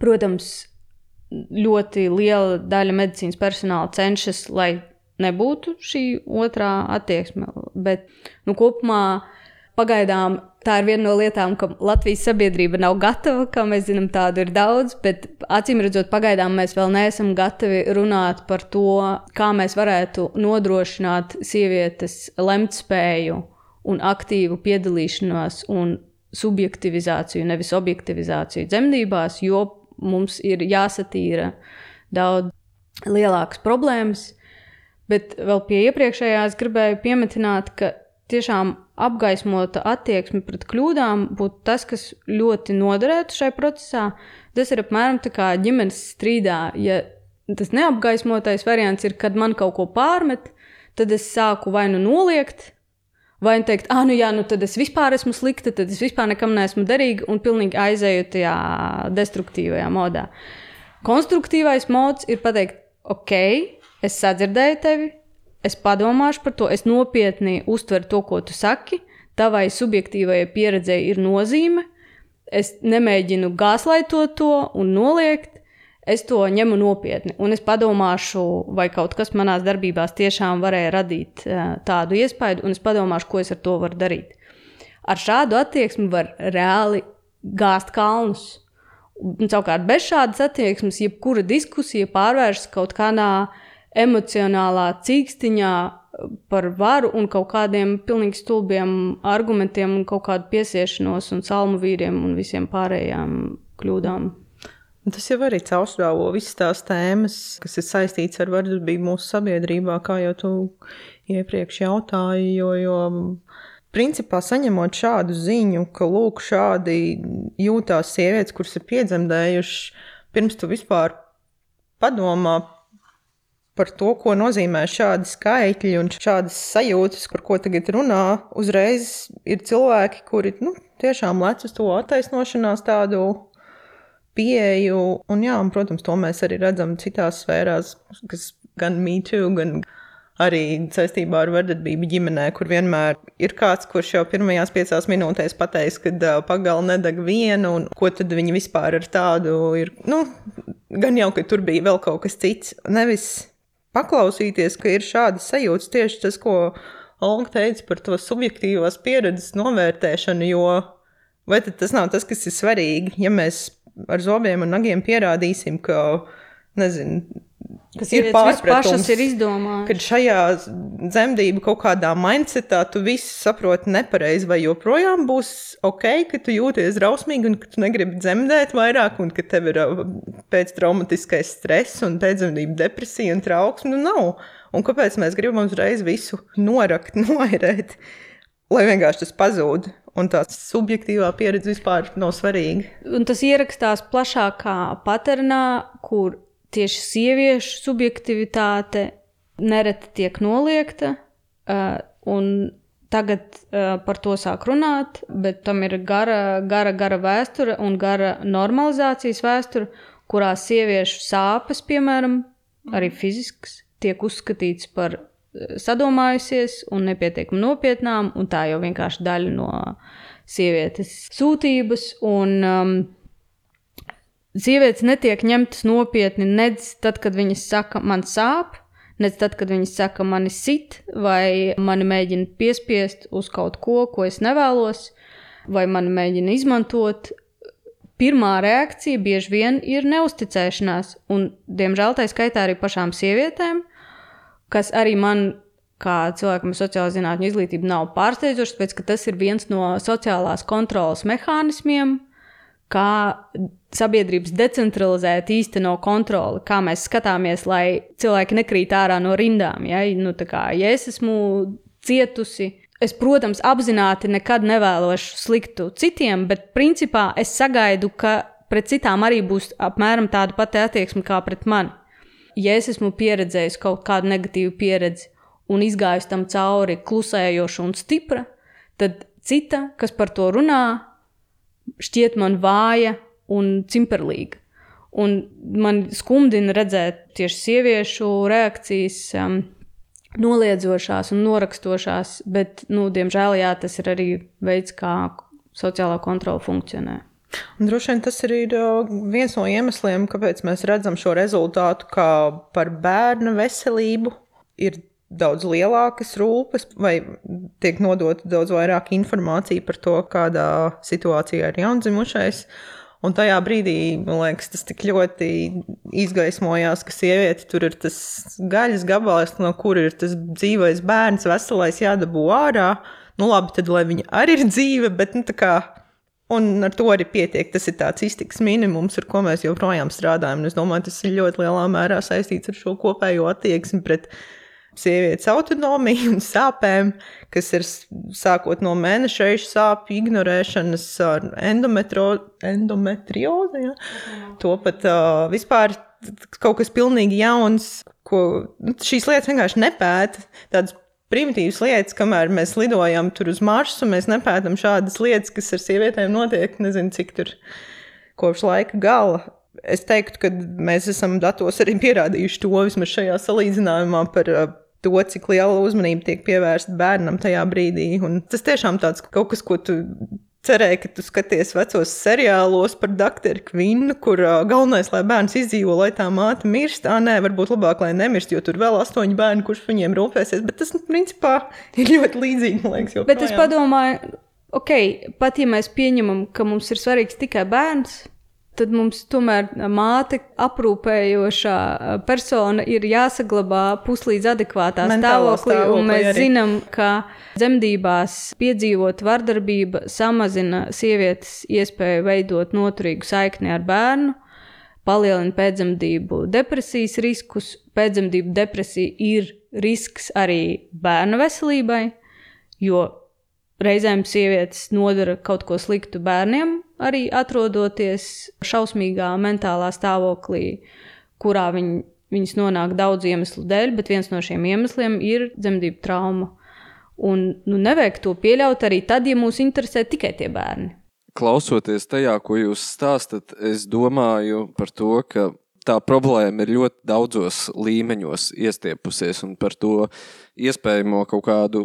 Protams, ļoti liela daļa medicīnas personāla cenšas, lai nebūtu šī otrā attieksme. Bet nu, kopumā pagaidām tā ir viena no lietām, ka Latvijas sabiedrība nav gatava. Kā mēs zinām, tādu ir daudz, bet acīm redzot, pagaidām mēs vēl neesam gatavi runāt par to, kā mēs varētu nodrošināt sievietes lemtspēju un aktīvu piedalīšanos un subjektivizāciju, nevis objektivizāciju dzemdībās, jo mums ir jāsatīra daudz lielākas problēmas. Bet vēl pie iepriekšējās gribēju piemetināt, ka tiešām apgaismota attieksme pret kļūdām būtu tas, kas ļoti noderētu šai procesā. Tas ir apmēram tā kā ģimenes strīdā. Ja tas neapgaismotais variants ir, kad man kaut ko pārmet, tad es sāku vai nu noliegt, vai nu teikt, ah, nu jā, nu tad es vispār esmu slikta, tad es vispār nekam neesmu derīga un pilnīgi aizēju tajā destruktīvajā modā. Konstruktīvais mods ir pateikt, ok, es sadzirdēju tevi, es padomāšu par to, es nopietni uztveru to, ko tu saki, tavai subjektīvajai pieredzei ir nozīme, es nemēģinu gāzlaitot to un noliegt, es to ņemu nopietni. Un es padomāšu, vai kaut kas manās darbībās tiešām varēja radīt uh, tādu iespaidu, un es padomāšu, ko es ar to varu darīt. Ar šādu attieksmi var reāli gāzt kalnus. Un, savukārt, bez šādas attieksmes, jebkura diskusija pārvēršas kaut kādā emocionālā cīkstiņā par varu un kaut kādiem pilnīgi stulbiem argumentiem un kaut kādu piesiešanos un salmu vīriem un visiem pārējām kļūdām. Tas jau arī caurstrāvo visas tās tēmas, kas ir saistītas ar vardarbību mūsu sabiedrībā, kā jau tu iepriekš jautāji. Jo, jo principā saņemot šādu ziņu, ka lūk, šādi jūtās sievietes, kuras ir piedzemdējušas, pirms tu vispār padomā par to, ko nozīmē šādi skaitļi un šādas sajūtas, par ko tagad runā, uzreiz ir cilvēki, kuri nu, tiešām lec uz to attaisnošanās tādu pieeju. Un, jā, un, protams, to mēs arī redzam citās sfērās, kas gan mītū, gan arī saistībā ar vardarbību ģimenē, kur vienmēr ir kāds, kurš jau pirmajās piecās minūtēs pateiks, ka uh, pagala nedeg viena, un ko tad viņi vispār ar tādu ir. Nu, gan jau, ka tur bija vēl kaut kas cits. Nevis paklausīties, ka ir šādas sajūtas tieši tas, ko Olga teica par to subjektīvās pieredzes novērtēšanu, jo vai tas nav tas, kas ir svarīgi, ja mēs ar zobiem un nagiem pierādīsim, ka nezinu, Kas ir pārpratums, ir izdomāts. Kad šajā dzemdību kaut kādā mindsetā tu visu saproti nepareizi, vai joprojām būs ok, ka tu jūties drausmīgi un ka tu negribi dzemdēt vairāk, un ka tev ir uh, pēctraumatiskais stress un pēcdzemdību depresija un trauksme. Nu, nav. Un kāpēc mēs gribam uzreiz visu norakt, *laughs* noirēt, lai vienkārši tas pazūd? Un tā subjektīvā pieredze vispār nav svarīga. Un tas ierakstās plašākā paternā, kur tieši sieviešu subjektivitāte nereti tiek noliegta. Un tagad par to sāk runāt, bet tam ir gara, gara, gara vēsture un gara normalizācijas vēsture, kurā sieviešu sāpes, piemēram, arī fiziskas, tiek uzskatīts par sadomājusies un nepietiekami nopietnām, un tā jau vienkārši daļa no sievietes sūtības. Un, um, sievietes netiek ņemtas nopietni nedz tad, kad viņas saka, man sāp, nedz tad, kad viņas saka, mani sit, vai mani mēģina piespiest uz kaut ko, ko es nevēlos, vai mani mēģina izmantot. Pirmā reakcija bieži vien ir neusticēšanās, un, diemžēl, tā skaitā arī pašām sievietēm, kas arī man, kā cilvēkam ar sociālo zinātņu izglītību, nav pārsteidzošs, tāpēc ka tas ir viens no sociālās kontrolas mehānismiem, kā sabiedrības decentralizēta īsteno kontroli, kā mēs skatāmies, lai cilvēki nekrīt ārā no rindām. Ja, nu, kā, ja es esmu cietusi, es, protams, apzināti nekad nevēlošu sliktu citiem, bet principā es sagaidu, ka pret citām arī būs apmēram tāda pati attieksme kā pret mani ja es esmu pieredzējis kaut kādu negatīvu pieredzi un izgājis tam cauri klusējoša un stipra, tad cita, kas par to runā, šķiet man vāja un cimperlīga. Un man skumdina redzēt tieši sieviešu reakcijas, um, noliedzošās un norakstošās, bet, nu, diemžēl, jā, tas ir arī veids, kā sociālā kontrola funkcionē. Un droši vien tas ir viens no iemesliem, kāpēc mēs redzam šo rezultātu, ka par bērnu veselību ir daudz lielākas rūpes, vai tiek nodota daudz vairāk informācija par to, kādā situācijā ir jaundzimušais. Un tajā brīdī, man liekas, tas tik ļoti izgaismojās, ka sieviete tur ir tas gaļas gabals, no kura ir tas dzīvais bērns, veselais jādabū ārā. Nu, labi, tad lai viņa arī ir dzīve, bet nu, tā kā Un ar to arī pietiek. Tas ir tāds iztiks minimums, ar ko mēs joprojām strādājam. Un es domāju, tas ir ļoti lielā mērā saistīts ar šo kopējo attieksmi pret sievietes autonomiju un sāpēm, kas ir sākot no mēneša sāpju ignorēšanas endometriozi. Ja? To pat uh, vispār kaut kas pilnīgi jauns, ko nu, šīs lietas vienkārši nepēta. Tādas primitīvas lietas, kamēr mēs lidojam tur uz Marsu, mēs nepētam šādas lietas, kas ar sievietēm notiek, nezinu, cik tur kopš laika gala. Es teiktu, ka mēs esam datos arī pierādījuši to vismaz šajā salīdzinājumā par to, cik liela uzmanība tiek pievērsta bērnam tajā brīdī. Un tas tiešām tāds kaut kas, ko tu cerēju, ka tu skaties vecos seriālos par doktoru Kvinu, kur uh, galvenais, lai bērns izdzīvo, lai tā māte mirst. Tā nē, varbūt labāk, lai nemirst, jo tur vēl astoņi bērni, kurš viņiem rūpēsies. Bet tas, principā, ir ļoti līdzīgi, man liekas. Bet es padomāju, ok, pat ja mēs pieņemam, ka mums ir svarīgs tikai bērns, tad mums tomēr māte aprūpējošā persona ir jāsaglabā puslīdz adekvātā Mentālā stāvoklī. stāvoklī Un mēs arī. zinām, ka dzemdībās piedzīvot vardarbība samazina sievietes iespēju veidot noturīgu saikni ar bērnu, palielina pēcdzemdību depresijas riskus. Pēcdzemdību depresija ir risks arī bērnu veselībai, jo reizēm sievietes nodara kaut ko sliktu bērniem, arī atrodoties šausmīgā mentālā stāvoklī, kurā viņi, viņas nonāk daudzu iemeslu dēļ, bet viens no šiem iemesliem ir dzemdību trauma. Un nu, nevajag to pieļaut arī tad, ja mūs interesē tikai tie bērni. Klausoties tajā, ko jūs stāstat, es domāju par to, ka tā problēma ir ļoti daudzos līmeņos iestiepusies un par to iespējamo kaut kādu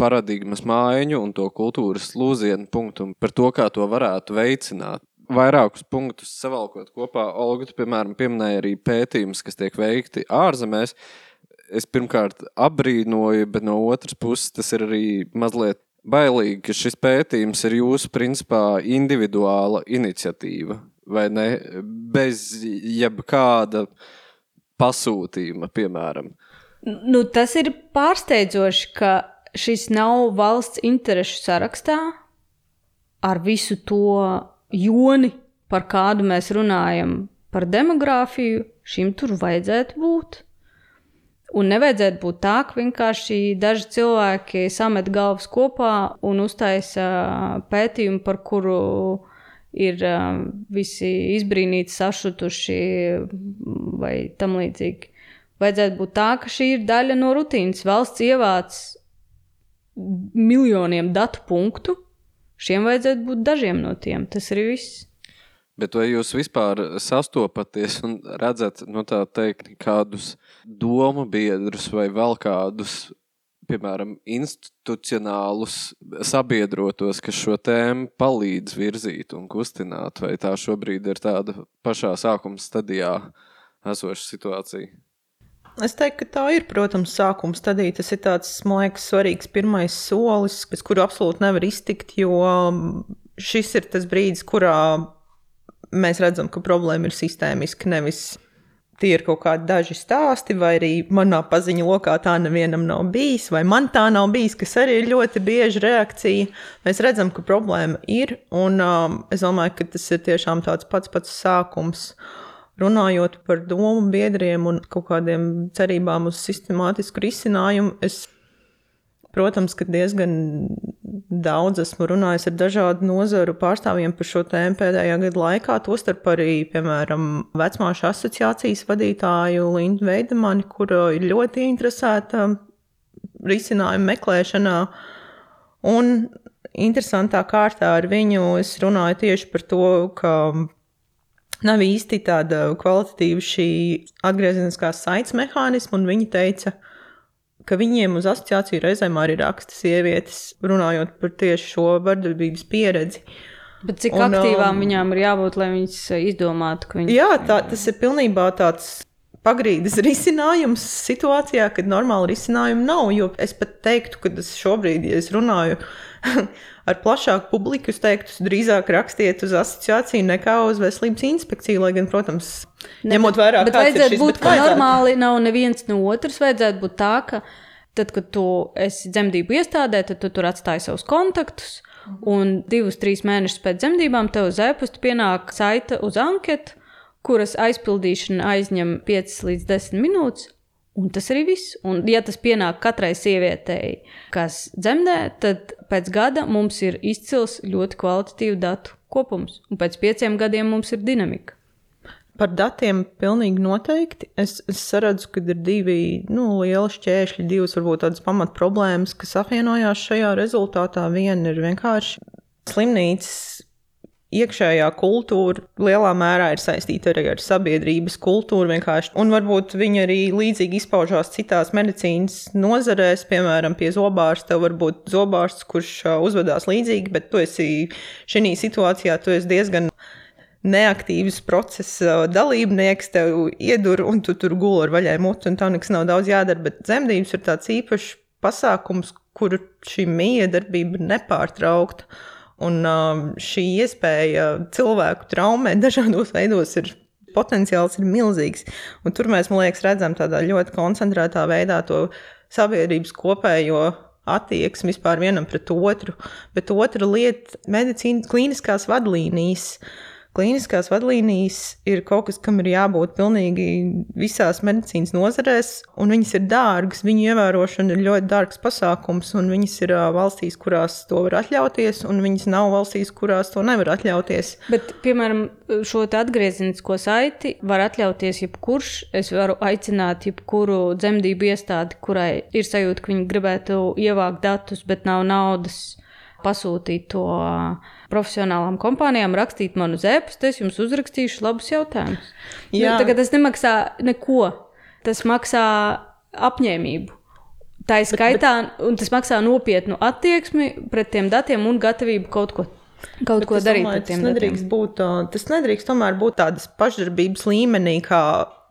paradigmas mājiņu un to kultūras lūzienu punktu un par to, kā to varētu veicināt. Vairākus punktus savalkot kopā, Olga, tu, piemēram, pieminēja arī pētījumus, kas tiek veikti ārzemēs. Es pirmkārt apbrīnoju, bet no otras puses tas ir arī mazliet bailīgi, ka šis pētījums ir jūsu principā individuāla iniciatīva, vai ne? Bez jebkāda pasūtījuma, piemēram. Nu, tas ir pārsteidzoši, ka šis nav valsts interešu sarakstā ar visu to joni, par kādu mēs runājam, par demogrāfiju. Šim tur vajadzētu būt. Un nevajadzētu būt tā, ka vienkārši daži cilvēki samet galvas kopā un uztaisa pētījumu, par kuru ir uh, visi izbrīnīti, sašutuši vai tam līdzīgi. Vajadzētu būt tā, ka šī ir daļa no rutīnas. Valsts ievāc miljoniem datu punktu. Šiem vajadzētu būt dažiem no tiem. Tas arī viss. Bet vai jūs vispār sastopaties un redzat, nu teikt, kādus domu biedrus vai vēl kādus, piemēram, institucionālus sabiedrotos, kas šo tēmu palīdz virzīt un kustināt, vai tā šobrīd ir tāda pašā sākuma stadijā esoša situācija? Es teiktu, ka tā ir, protams, sākuma stadija. Tas ir tāds, man liekas, svarīgs pirmais solis, bez kura absolūti nevar iztikt, jo šis ir tas brīdis, kurā mēs redzam, ka problēma ir sistēmiska, nevis tie ir kaut kādi daži stāsti, vai arī manā paziņu lokā tā nevienam nav bijis, vai man tā nav bijis, kas arī ir ļoti bieža reakcija. Mēs redzam, ka problēma ir, un um, es domāju, ka tas ir tiešām tāds pats pats sākums. Runājot par domu biedriem un kaut kādiem cerībām uz sistemātisku risinājumu, es Protams, ka diezgan daudz esmu runājis ar dažādu nozaru pārstāvjiem par šo tēmu pēdējā gada laikā. Tostarp arī, piemēram, vecmāšu asociācijas vadītāju Lindu Veidemani, kur ir ļoti interesēta risinājumu meklēšanā. Un interesantā kārtā ar viņu es runāju tieši par to, ka nav īsti tāda kvalitatīva šī atgriezeniskās saites mehānisma, un viņa teica, ka ka viņiem uz asociāciju reizēm arī raksta sievietes, runājot par tieši šo vardarbības pieredzi. Bet cik un, aktīvām um, viņām ir jābūt, lai viņas izdomātu, ka viņas Jā, tā, tas ir pilnībā tāds pagrīdes risinājums situācijā, kad normāli risinājumu nav. Jo es pat teiktu, ka es šobrīd, ja es runāju *laughs* ar plašāku publiku, es teiktu, drīzāk rakstiet uz asociāciju nekā uz veselības inspekciju. Lai gan, protams, ne, ņemot vērā, bet vajadzētu šis, būt, bet vajadzētu. normāli nav neviens no otras. Vajadzētu būt tā, ka tad, kad tu esi dzemdību iestādē, tad tu tur atstāji savus kontaktus. Un divus, trīs mēnešus pēc dzemdībām tev uz e-pasta pienāk saita uz anketu, kuras aizpildīšana aizņem 5 līdz 10 minūtes. Un tas arī viss. Un, ja tas pienāk katrai sievietei, kas dzemdē, tad pēc gada mums ir izcils ļoti kvalitatīvu datu kopums, un pēc pieciem gadiem mums ir dinamika. Par datiem pilnīgi noteikti. Es, es saredzu, ka ir divi nu, lieli šķēršļi, divas varbūt tādas pamat problēmas, kas apvienojās šajā rezultātā. Viena ir vienkārši slimnīcas iekšējā kultūra lielā mērā ir saistīta arī ar sabiedrības kultūru. Vienkārši. Un varbūt viņi arī līdzīgi izpaužās citās medicīnas nozarēs, piemēram, pie zobārsta. Tev var būt zobārsts, kurš uzvedās līdzīgi, bet tu esi šajā situācijā, tu esi diezgan neaktīvs procesa dalībnieks, tev iedur un tu tur guli ar vaļai mutu, un tev nekas nav daudz jādara. Bet dzemdības ir tāds īpašs pasākums, kur šī miedarbība nepārtraukta. Un um, šī iespēja cilvēku traumēt dažādos veidos ir potenciāls ir milzīgs. Un tur mēs, man liekas, redzam tādā ļoti koncentrētā veidā to sabiedrības kopējo attieksmi vispār vienam pret otru. Bet otra lieta - medicīnas klīniskās vadlīnijas. Kliniskās vadlīnijas ir kaut kas, kam ir jābūt pilnīgi visās medicīnas nozarēs, un viņas ir dārgas. Viņu ievērošana ir ļoti dārgs pasākums, un viņas ir valstīs, kurās to var atļauties, un viņas nav valstīs, kurās to nevar atļauties. Bet, piemēram, šo atgriezenisko saiti var atļauties jebkurš. Es varu aicināt jebkuru dzemdību iestādi, kurai ir sajūta, ka viņi gribētu ievākt datus, bet nav naudas pasūtīt to profesionālām kompānijām, rakstīt man uz e-pasta, es jums uzrakstīšu labus jautājumus. Nu, Jā, nu, tagad tas nemaksā neko. Tas maksā apņēmību. Tā ir skaitā, bet, bet, un tas maksā nopietnu attieksmi pret tiem datiem un gatavību kaut ko Kaut Bet ko darīt domāju, ar tiem tas nedrīkst datiem. būt. Tas nedrīkst tomēr būt tādas pašdarbības līmenī, kā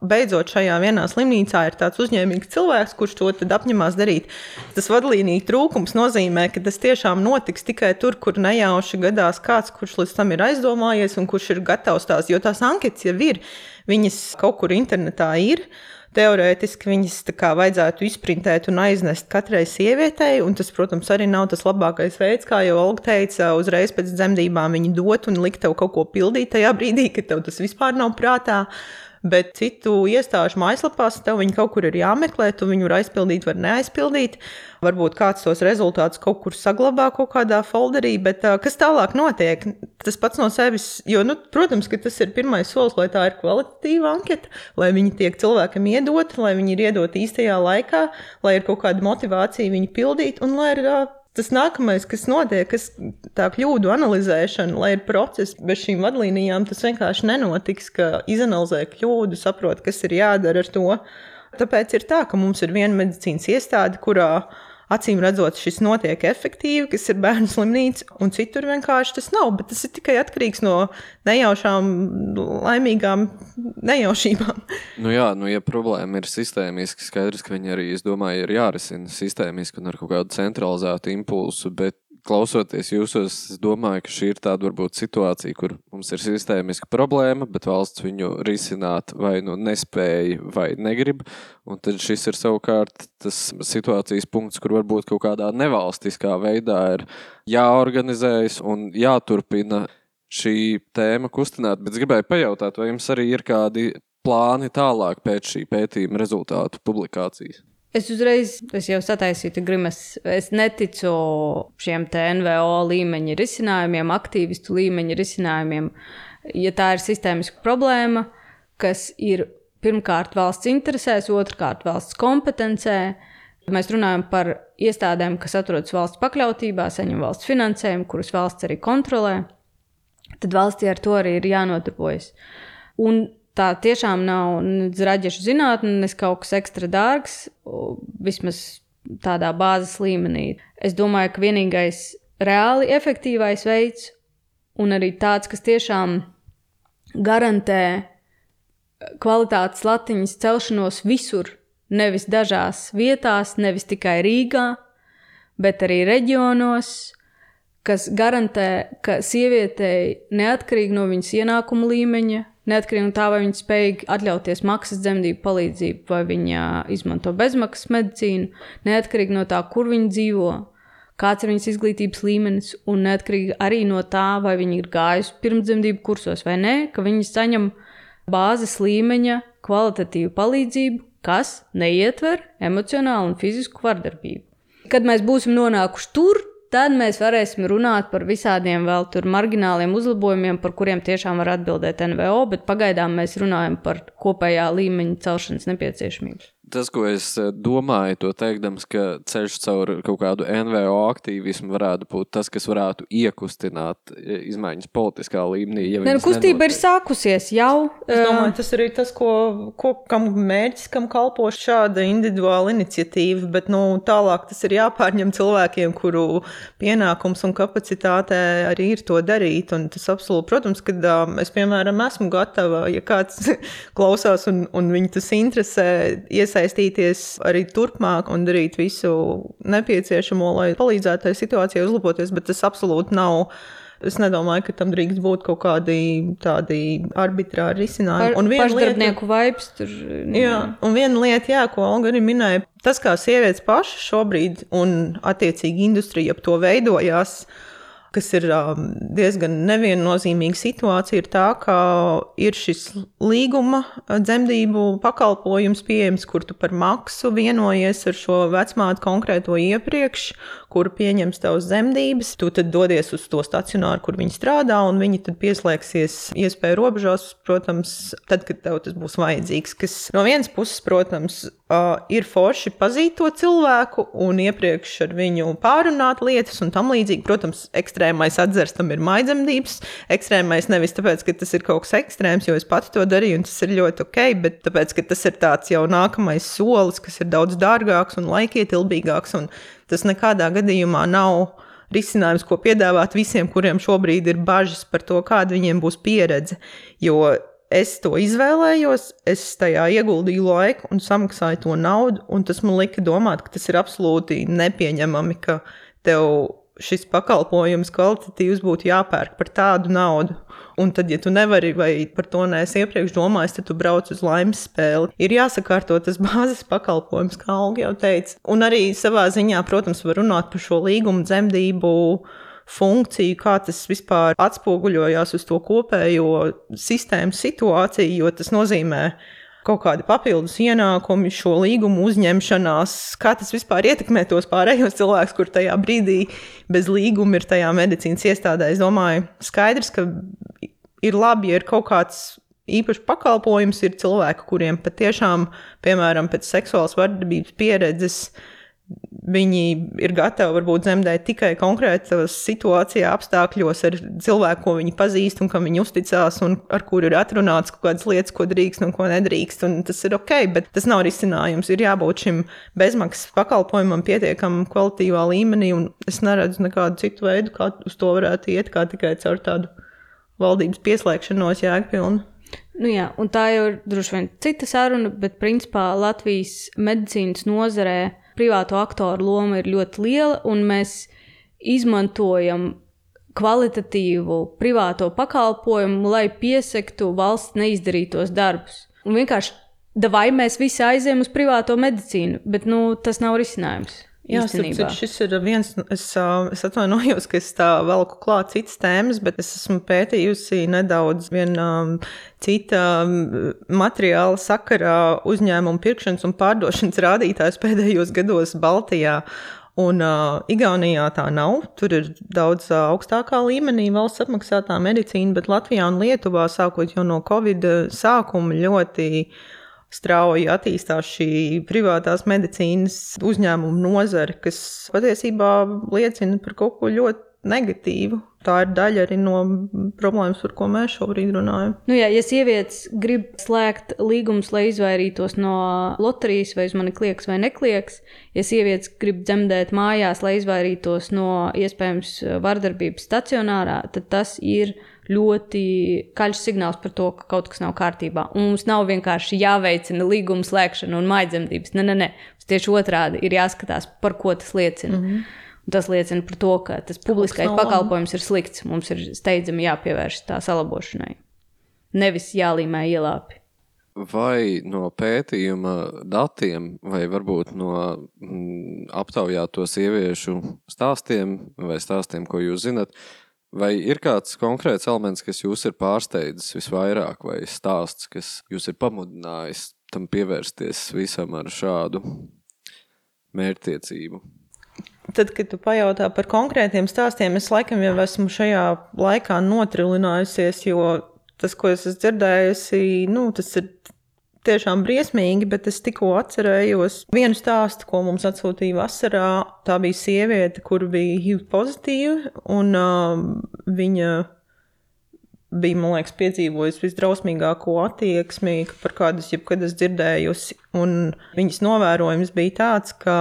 beidzot šajā vienā slimnīcā ir tāds uzņēmīgs cilvēks, kurš to apņemās darīt. Tas vadlīniju trūkums nozīmē, ka tas tiešām notiks tikai tur, kur nejauši gadās kāds, kurš līdz tam ir aizdomājies un kurš ir gatavs tās, jo tās anketas jau ir, viņas kaut kur internetā ir. Teorētiski viņas kā vajadzētu izprintēt un aiznest katrai sievietei, tas, protams, arī nav tas labākais veids, kā jau Olga teica, uzreiz pēc dzemdībām viņu dot un likt tev kaut ko pildīt tajā brīdī, kad tev tas vispār nav prātā. Bet citu iestāžu mājaslapās tev viņi kaut kur ir jāmeklē, tu viņu var aizpildīt, var neaizpildīt. Varbūt kāds tos rezultātus kaut kur saglabā kaut kādā folderī, bet uh, kas tālāk notiek? Tas pats no sevis, jo, nu, protams, tas ir pirmais solis, lai tā ir kvalitatīva anketa, lai viņi tiek cilvēkam iedot, lai viņi ir iedot īstajā laikā, lai ir kaut kāda motivācija viņu pildīt un lai ir uh, tas nākamais, kas notiek, kas tā kļūdu analizēšana, lai ir process bez šīm vadlīnijām, tas vienkārši nenotiks, ka izanalizē kļūdu, saprot, kas ir jādara ar to. Tāpēc ir tā, ka mums ir viena medicīnas iestāde, kurā acīm redzot, šis notiek efektīvi, kas ir bērnu slimnīca, un citur vienkārši tas nav. Bet tas ir tikai atkarīgs no nejaušām, laimīgām nejaušībām. Nu jā, nu, ja problēma ir sistēmiska, skaidrs, ka viņi arī, es domāju, ir jārisina sistēmiski un ar kaut kādu centralizētu impulsu, bet klausoties jūsos, es domāju, ka šī ir tāda varbūt situācija, kur mums ir sistēmiska problēma, bet valsts viņu risināt vai nu nespēja vai negrib. Un tad šis ir savukārt tas situācijas punkts, kur varbūt kaut kādā nevalstiskā veidā ir jāorganizējas un jāturpina šī tēma kustināt. Bet es gribēju pajautāt, vai jums arī ir kādi plāni tālāk pēc šī pētījuma rezultātu publikācijas? Es uzreiz es jau sataisīju grimas. Es neticu šiem NVO līmeņa risinājumiem, aktīvistu līmeņa risinājumiem. Ja tā ir sistēmiska problēma, kas ir pirmkārt valsts interesēs, otrkārt valsts kompetencē, mēs runājam par iestādēm, kas atrodas valsts pakļautībā, saņem valsts finansējumu, kurus valsts arī kontrolē, tad valstī ar to arī ir jānodarbojas. Un tā tiešām nav raģešu zinātne, ne kaut kas ekstra dārgs, vismaz tādā bāzes līmenī. Es domāju, ka vienīgais reāli efektīvais veids, un arī tāds, kas tiešām garantē kvalitātes latiņas celšanos visur, nevis dažās vietās, nevis tikai Rīgā, bet arī reģionos, kas garantē, ka sievietei neatkarīgi no viņas ienākuma līmeņa, Neatkarīgi no tā, vai viņa spēj atļauties maksas dzemdību palīdzību, vai viņa izmanto bezmaksas medicīnu, neatkarīgi no tā, kur viņa dzīvo, kāds ir viņas izglītības līmenis, un neatkarīgi arī no tā, vai viņa ir gājusi pirmsdzemdību kursos vai nē, ka viņa saņem bāzes līmeņa kvalitatīvu palīdzību, kas neietver emocionālu un fizisku vardarbību. Kad mēs būsim nonākuši tur, tad mēs varēsim runāt par visādiem vēl tur margināliem uzlabojumiem, par kuriem tiešām var atbildēt NVO, bet pagaidām mēs runājam par kopējā līmeņa celšanas nepieciešamību tas, ko es eh, domāju, to teikdams, ka ceļš caur kaut kādu NVO aktīvismu varētu būt tas, kas varētu iekustināt e, izmaiņas politiskā līmenī. Ja ne, nu, kustība nenotiek. ir sākusies jau. Es domāju, tas ir tas, ko, ko, kam mērķis, kam kalpo šāda individuāla iniciatīva, bet nu, tālāk tas ir jāpārņem cilvēkiem, kuru pienākums un kapacitāte arī ir to darīt. Un tas absolūti, protams, kad um, es, piemēram, esmu gatava, ja kāds *laughs* klausās un, un viņu tas interesē, iesaistīt iesaistīties arī turpmāk un darīt visu nepieciešamo, lai palīdzētu tajā situācijā uzlaboties, bet tas absolūti nav. Es nedomāju, ka tam drīkst būt kaut kādi tādi arbitrāri risinājumi. Ar, un viena lieta, vibes, tur, nu. jā, un viena lieta, jā, ko Olga arī minēja, tas, kā sievietes pašas šobrīd un attiecīgi industrija ap to veidojās, uh, kas ir um, diezgan neviennozīmīga situācija, ir tā, ka ir šis līguma uh, dzemdību pakalpojums pieejams, kur tu par maksu vienojies ar šo vecmātu konkrēto iepriekš, kuru pieņems tavas dzemdības. Tu tad dodies uz to stacionāru, kur viņi strādā, un viņi tad pieslēgsies iespēju robežās, protams, tad, kad tev tas būs vajadzīgs. Kas no vienas puses, protams, Uh, ir forši pazīt to cilvēku un iepriekš ar viņu pārunāt lietas un tam līdzīgi. Protams, ekstrēmais atzars tam ir maidzemdības. Ekstrēmais nevis tāpēc, ka tas ir kaut kas ekstrēms, jo es pati to darīju un tas ir ļoti ok, bet tāpēc, ka tas ir tāds jau nākamais solis, kas ir daudz dārgāks un laikietilpīgāks. Un tas nekādā gadījumā nav risinājums, ko piedāvāt visiem, kuriem šobrīd ir bažas par to, kāda viņiem būs pieredze. Jo es to izvēlējos, es tajā ieguldīju laiku un samaksāju to naudu, un tas man lika domāt, ka tas ir absolūti nepieņemami, ka tev šis pakalpojums kvalitatīvs būtu jāpērk par tādu naudu. Un tad, ja tu nevari vai par to neesi iepriekš domājis, tad tu brauc uz laimes spēli. Ir jāsakārto tas *laughs* bāzes pakalpojums, kā Olga jau teica. Un arī savā ziņā, protams, var runāt par šo līgumu dzemdību funkciju, kā tas vispār atspoguļojās uz to kopējo sistēmu situāciju, jo tas nozīmē kaut kādi papildus ienākumi, šo līgumu uzņemšanās, kā tas vispār ietekmē tos pārējos cilvēkus, kur tajā brīdī bez līguma ir tajā medicīnas iestādē. Es domāju, skaidrs, ka ir labi, ja ir kaut kāds īpašs pakalpojums, ir cilvēki, kuriem patiešām, piemēram, pēc seksuālas vardarbības pieredzes, uh, Viņi ir gatavi varbūt dzemdēt tikai konkrētā situācijā, apstākļos ar cilvēku, ko viņi pazīst un kam viņi uzticās, un ar kuru ir atrunāts kaut kādas lietas, ko drīkst un ko nedrīkst. Un tas ir ok, bet tas nav risinājums. Ir jābūt šim bezmaksas pakalpojumam pietiekami kvalitīvā līmenī, un es neredzu nekādu citu veidu, kā uz to varētu iet, kā tikai caur tādu valdības pieslēgšanos jēgpilnu. Nu jā, tā jau ir droši vien cita saruna, bet principā Latvijas medicīnas nozarē privāto aktoru loma ir ļoti liela, un mēs izmantojam kvalitatīvu privāto pakalpojumu, lai piesektu valsts neizdarītos darbus. Un vienkārši vai mēs visi aizējām uz privāto medicīnu, bet nu, tas nav risinājums. Jā, sapratu, šis ir viens, es, es atvainojos, ka es tā velku klāt citas tēmas, bet es esmu pētījusi nedaudz viena cita materiāla sakarā uzņēmumu pirkšanas un pārdošanas rādītājs pēdējos gados Baltijā. Un uh, Igaunijā tā nav. Tur ir daudz uh, augstākā līmenī valsts apmaksātā medicīna, bet Latvijā un Lietuvā sākot jau no Covid sākuma ļoti uh, strauji attīstās šī privātās medicīnas uzņēmuma nozare, kas patiesībā liecina par kaut ko ļoti negatīvu. Tā ir daļa arī no problēmas, par ko mēs šobrīd runājam. Nu jā, ja sievietes grib slēgt līgumus, lai izvairītos no loterijas, vai uz mani klieks vai neklieks, ja sievietes grib dzemdēt mājās, lai izvairītos no iespējams vardarbības stacionārā, tad tas ir ļoti skaļš signāls par to, ka kaut kas nav kārtībā. Un mums nav vienkārši jāveicina līguma slēgšana un maidzemdības. Nē, nē, nē. Mums tieši otrādi ir jāskatās, par ko tas liecina. Mm -hmm. Un tas liecina par to, ka tas publiskais pakalpojums ir slikts. Mums ir steidzami jāpievērš tā salabošanai. Nevis jālīmē ielāpi. Vai no pētījuma datiem, vai varbūt no mm, aptaujāto sieviešu stāstiem, vai stāstiem, ko jūs zinat, Vai ir kāds konkrēts elements, kas jūs ir pārsteidzis visvairāk, vai stāsts, kas jūs ir pamudinājis tam pievērsties visam ar šādu mērķtiecību? Tad, kad tu pajautā par konkrētiem stāstiem, es laikam jau esmu šajā laikā notrilinājusies, jo tas, ko es esmu dzirdējusi, nu, tas ir tiešām briesmīgi, bet es tikko atcerējos vienu stāstu, ko mums atsūtīja vasarā. Tā bija sieviete, kur bija HIV pozitīva, un uh, viņa bija, man liekas, piedzīvojusi visdrausmīgāko attieksmi, par kādu es jebkad esmu dzirdējusi. Un viņas novērojums bija tāds, ka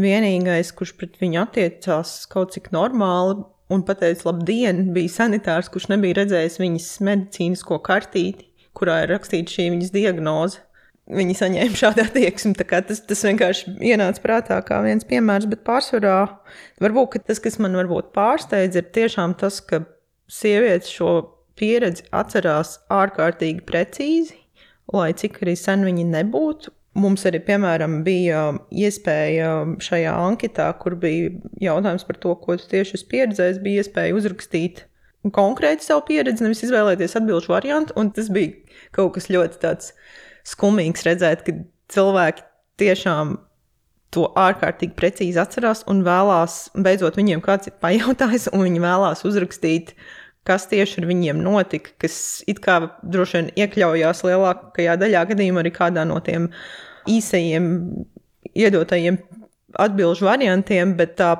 vienīgais, kurš pret viņu attiecās kaut cik normāli un pateica labdien, bija sanitārs, kurš nebija redzējis viņas medicīnisko kartīti, kurā ir rakstīta šī viņas diagnoze. Viņi saņēma šādu attieksmi. Tas, tas vienkārši ienāca prātā kā viens piemērs, bet pārsvarā varbūt tas, kas man pārsteidz, ir tiešām tas, ka sievietes šo pieredzi atcerās ārkārtīgi precīzi, lai cik arī sen viņi nebūtu. Mums arī, piemēram, bija iespēja šajā anketā, kur bija jautājums par to, ko tu tieši esi pieredzējis, bija iespēja uzrakstīt konkrēti savu pieredzi, nevis izvēlēties atbildžu variantu. Tas bija kaut kas ļoti tāds skumīgs redzēt, ka cilvēki tiešām to ārkārtīgi precīzi atcerās un vēlās, beidzot, viņiem kāds ir pajautājis, un viņi vēlās uzrakstīt, kas tieši ar viņiem notika, kas it kā droši vien iekļaujās lielākajā daļā gadījumā arī kādā no tiem īsajiem iedotajiem atbildžu variantiem, bet tā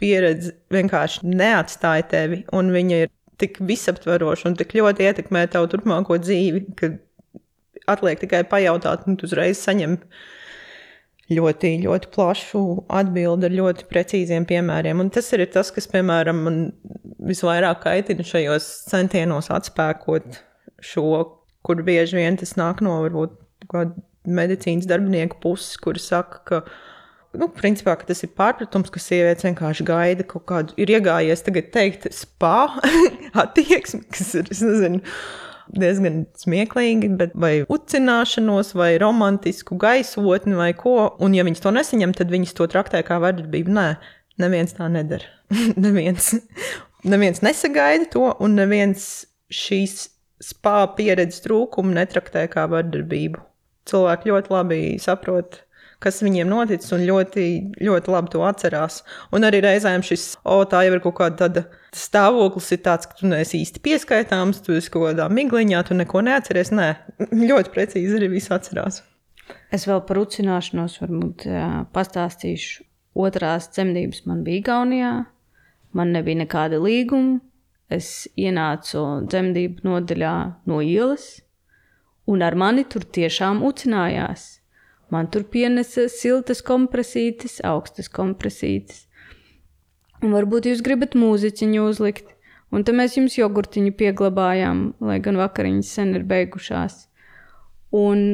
pieredze vienkārši neatstāja tevi, un viņa ir tik visaptveroša un tik ļoti ietekmē tavu turpmāko dzīvi, ka atliek tikai pajautāt, un tu uzreiz saņem ļoti, ļoti plašu atbildi ar ļoti precīziem piemēriem. Un tas ir tas, kas, piemēram, man visvairāk kaitina šajos centienos atspēkot šo, kur bieži vien tas nāk no varbūt medicīnas darbinieku puses, kuri saka, ka nu, principā, tas ir pārpratums, ka sievietes vienkārši gaida kaut kādu, ir iegājies tagad teikt, spā *laughs* attieksmi, kas ir, nezinu, diezgan smieklīgi, bet vai ucināšanos, vai romantisku gaisotni, vai ko. Un, ja viņas to nesaņem, tad viņas to traktē kā vardarbību. Nē, neviens tā nedara. *laughs* neviens, neviens nesagaida to, un neviens šīs spā pieredzes trūkumu netraktē kā vardarbību. Cilvēki ļoti labi saprot kas viņiem noticis, un ļoti, ļoti labi to atcerās. Un arī reizēm šis, o, tā jau ir kaut kāda tāda stāvoklis, ir tāds, ka tu neesi īsti pieskaitāms, tu esi kaut kādā migliņā, tu neko neatceries. Nē, ļoti precīzi arī viss atcerās. Es vēl par ucināšanos varbūt pastāstīšu. Otrās dzemdības man bija Gaunijā, man nebija nekāda līguma. Es ienācu dzemdību nodaļā no ielas, un ar mani tur tiešām ucinājās. Man tur pienesa siltas kompresītes, augstas kompresītes. Un varbūt jūs gribat mūziķiņu uzlikt, un tad mēs jums jogurtiņu pieglabājām, lai gan vakariņas sen ir beigušās. Un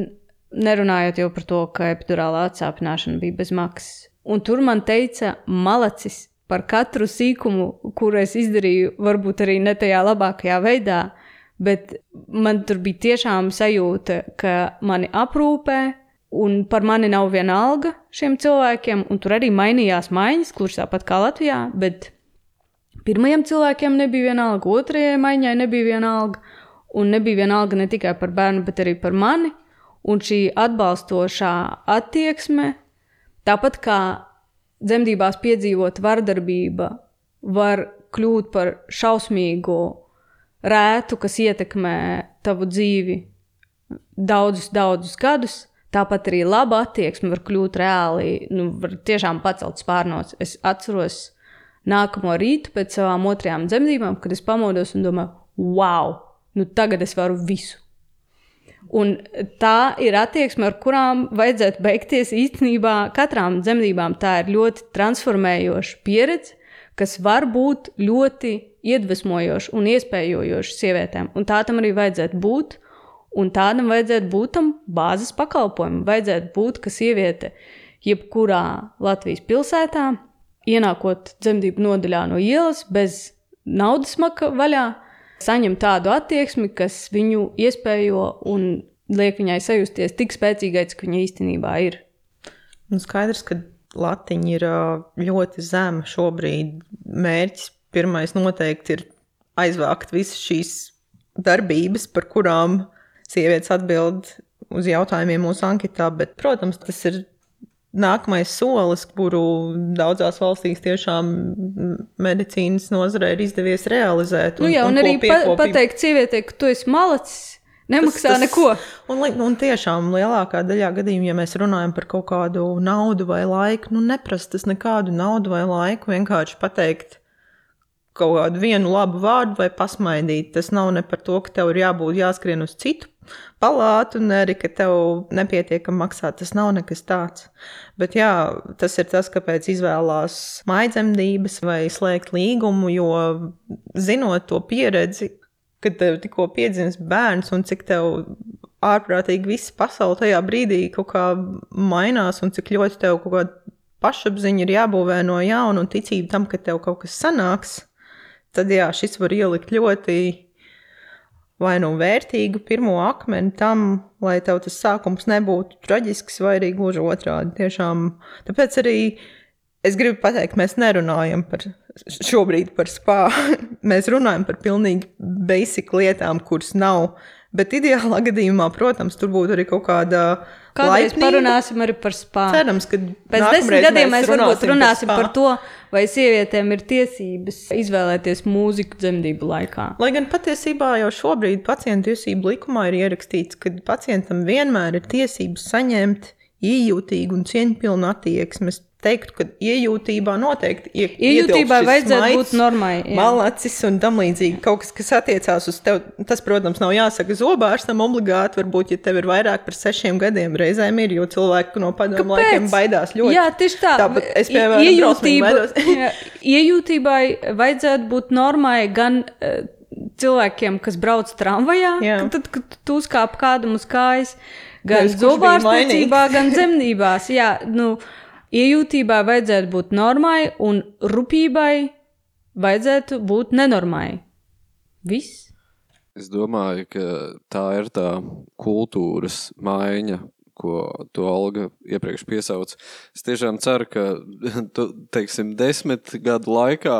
nerunājot jau par to, ka epidurālā atsāpināšana bija bez maksas. Un tur man teica, malacis par katru sīkumu, kuru es izdarīju, varbūt arī ne tajā labākajā veidā, bet man tur bija tiešām sajūta, ka mani aprūpē, Un par mani nav viena alga šiem cilvēkiem, un tur arī mainījās maiņas, kurš tāpat kā Latvijā, bet pirmajam cilvēkiem nebija viena alga, otrajai maiņai nebija viena alga, un nebija viena alga ne tikai par bērnu, bet arī par mani. Un šī atbalstošā attieksme, tāpat kā dzemdībās piedzīvot vardarbība, var kļūt par šausmīgu rētu, kas ietekmē tavu dzīvi daudzus, daudzus gadus Tāpat arī laba attieksme var kļūt reāli, nu, var tiešām pacelt spārnos. Es atceros nākamo rītu pēc savām otrajām dzemdībām, kad es pamodos un domāju, wow, nu tagad es varu visu. Un tā ir attieksme, ar kurām vajadzētu beigties īstenībā katrām dzemdībām. Tā ir ļoti transformējoša pieredze, kas var būt ļoti iedvesmojoša un iespējoša sievietēm. Un tā tam arī vajadzētu būt. Un tādam vajadzētu būt tam bāzes pakalpojumam. Vajadzētu būt, ka sieviete jebkurā Latvijas pilsētā, ienākot dzemdību nodaļā no ielas, bez naudas maka vaļā, saņem tādu attieksmi, kas viņu iespējo un liek viņai sajusties tik spēcīgai, cik viņa īstenībā ir. Nu, skaidrs, ka latiņa ir ļoti zema šobrīd. Mērķis pirmais noteikti ir aizvākt visas šīs darbības, par kurām sievietes atbild uz jautājumiem mūsu anketā, bet, protams, tas ir nākamais solis, kuru daudzās valstīs tiešām medicīnas nozarē ir izdevies realizēt. Un, nu jā, un, un arī pa, pateikt sievietei, ka tu esi malacis. Nemaksā tas, tas, neko. Un, un tiešām lielākā daļā gadījumā, ja mēs runājam par kaut kādu naudu vai laiku, nu neprast tas nekādu naudu vai laiku. Vienkārši pateikt kaut kādu vienu labu vārdu vai pasmaidīt. Tas nav ne par to, ka tev ir jābūt jāskrien uz citu palātu, un arī, ka tev nepietiekami maksā. Tas nav nekas tāds. Bet jā, tas ir tas, kāpēc izvēlās maidzemdības vai slēgt līgumu, jo zinot to pieredzi, kad tev tikko piedzimis bērns un cik tev ārprātīgi viss pasaule tajā brīdī kaut kā mainās un cik ļoti tev kaut kāda pašapziņa ir jābūvē no jauna un ticība tam, ka tev kaut kas sanāks, tad jā, šis var ielikt ļoti vai nu vērtīgu pirmo akmeni tam, lai tev tas sākums nebūtu traģisks, vai arī gluži otrādi. Tiešām, tāpēc arī es gribu pateikt, mēs nerunājam par šobrīd par spā. *laughs* mēs runājam par pilnīgi basic lietām, kuras nav Bet ideālā gadījumā, protams, tur būtu arī kaut kāda. Kādreiz parunāsim arī par spāņu. Cerams, ka pēc desmit gadiem mēs, mēs varbūt runāsim par, par to, vai sievietēm ir tiesības izvēlēties mūziku dzemdību laikā. Lai gan patiesībā jau šobrīd pacientu tiesību likumā ir ierakstīts, ka pacientam vienmēr ir tiesības saņemt iejūtīgu un cieņpilnu attieksmi teiktu, ka iejūtībā noteikti ir. Iejūtībai vajadzētu smaids, būt normai. Malacis un tam līdzīgi. Kaut kas, kas attiecās uz tevi, tas, protams, nav jāsaka zobārstam obligāti. Varbūt, ja tev ir vairāk par sešiem gadiem, reizēm ir, jo cilvēki no padomu laikiem baidās ļoti. Jā, tieši tā. Tāpat es, piemēram, Iejūtība, *laughs* jā, iejūtībai vajadzētu būt normai gan. Uh, cilvēkiem, kas brauc tramvajā, tad, kad tu uzkāp kādam uz kājas, gan zobārstniecībā, gan dzemdībās. Jā, nu, uh, Iejūtībai vajadzētu būt normai, un rupībai vajadzētu būt nenormai. Viss. Es domāju, ka tā ir tā kultūras maiņa, ko tu Olga iepriekš piesauc. Es tiešām ceru, ka *laughs* tu, teiksim, desmit gadu laikā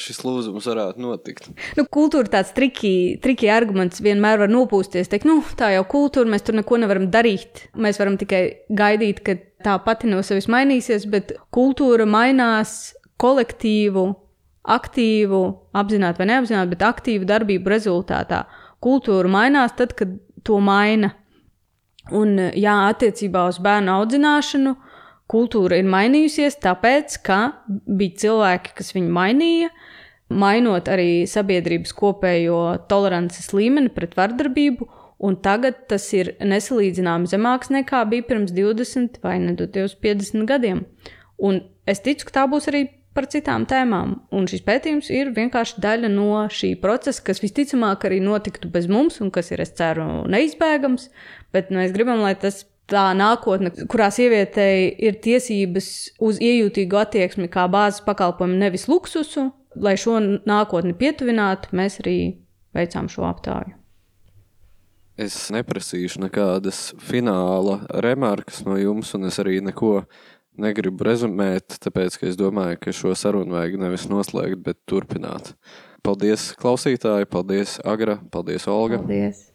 šis lūzums varētu notikt. Nu, kultūra tāds triki, triki arguments vienmēr var nopūsties. Teikt, nu, tā jau kultūra, mēs tur neko nevaram darīt. Mēs varam tikai gaidīt, ka tā pati no sevis mainīsies, bet kultūra mainās kolektīvu, aktīvu, apzināti vai neapzināti, bet aktīvu darbību rezultātā. Kultūra mainās tad, kad to maina. Un, jā, attiecībā uz bērnu audzināšanu kultūra ir mainījusies, tāpēc, ka bija cilvēki, kas viņu mainīja, mainot arī sabiedrības kopējo tolerances līmeni pret vardarbību un tagad tas ir nesalīdzināmi zemāks nekā bija pirms 20 vai nedoties 50 gadiem. Un es ticu, ka tā būs arī par citām tēmām. Un šis pētījums ir vienkārši daļa no šī procesa, kas visticamāk arī notiktu bez mums, un kas ir, es ceru, neizbēgams. Bet nu, mēs gribam, lai tas tā nākotne, kurā sievietei ir tiesības uz iejūtīgu attieksmi kā bāzes pakalpojumu, nevis luksusu, lai šo nākotni pietuvinātu, mēs arī veicām šo aptāju. Es neprasīšu nekādas fināla remarkas no jums, un es arī neko negribu rezumēt, tāpēc, ka es domāju, ka šo sarunu vajag nevis noslēgt, bet turpināt. Paldies, klausītāji! Paldies, Agra! Paldies, Olga! Paldies!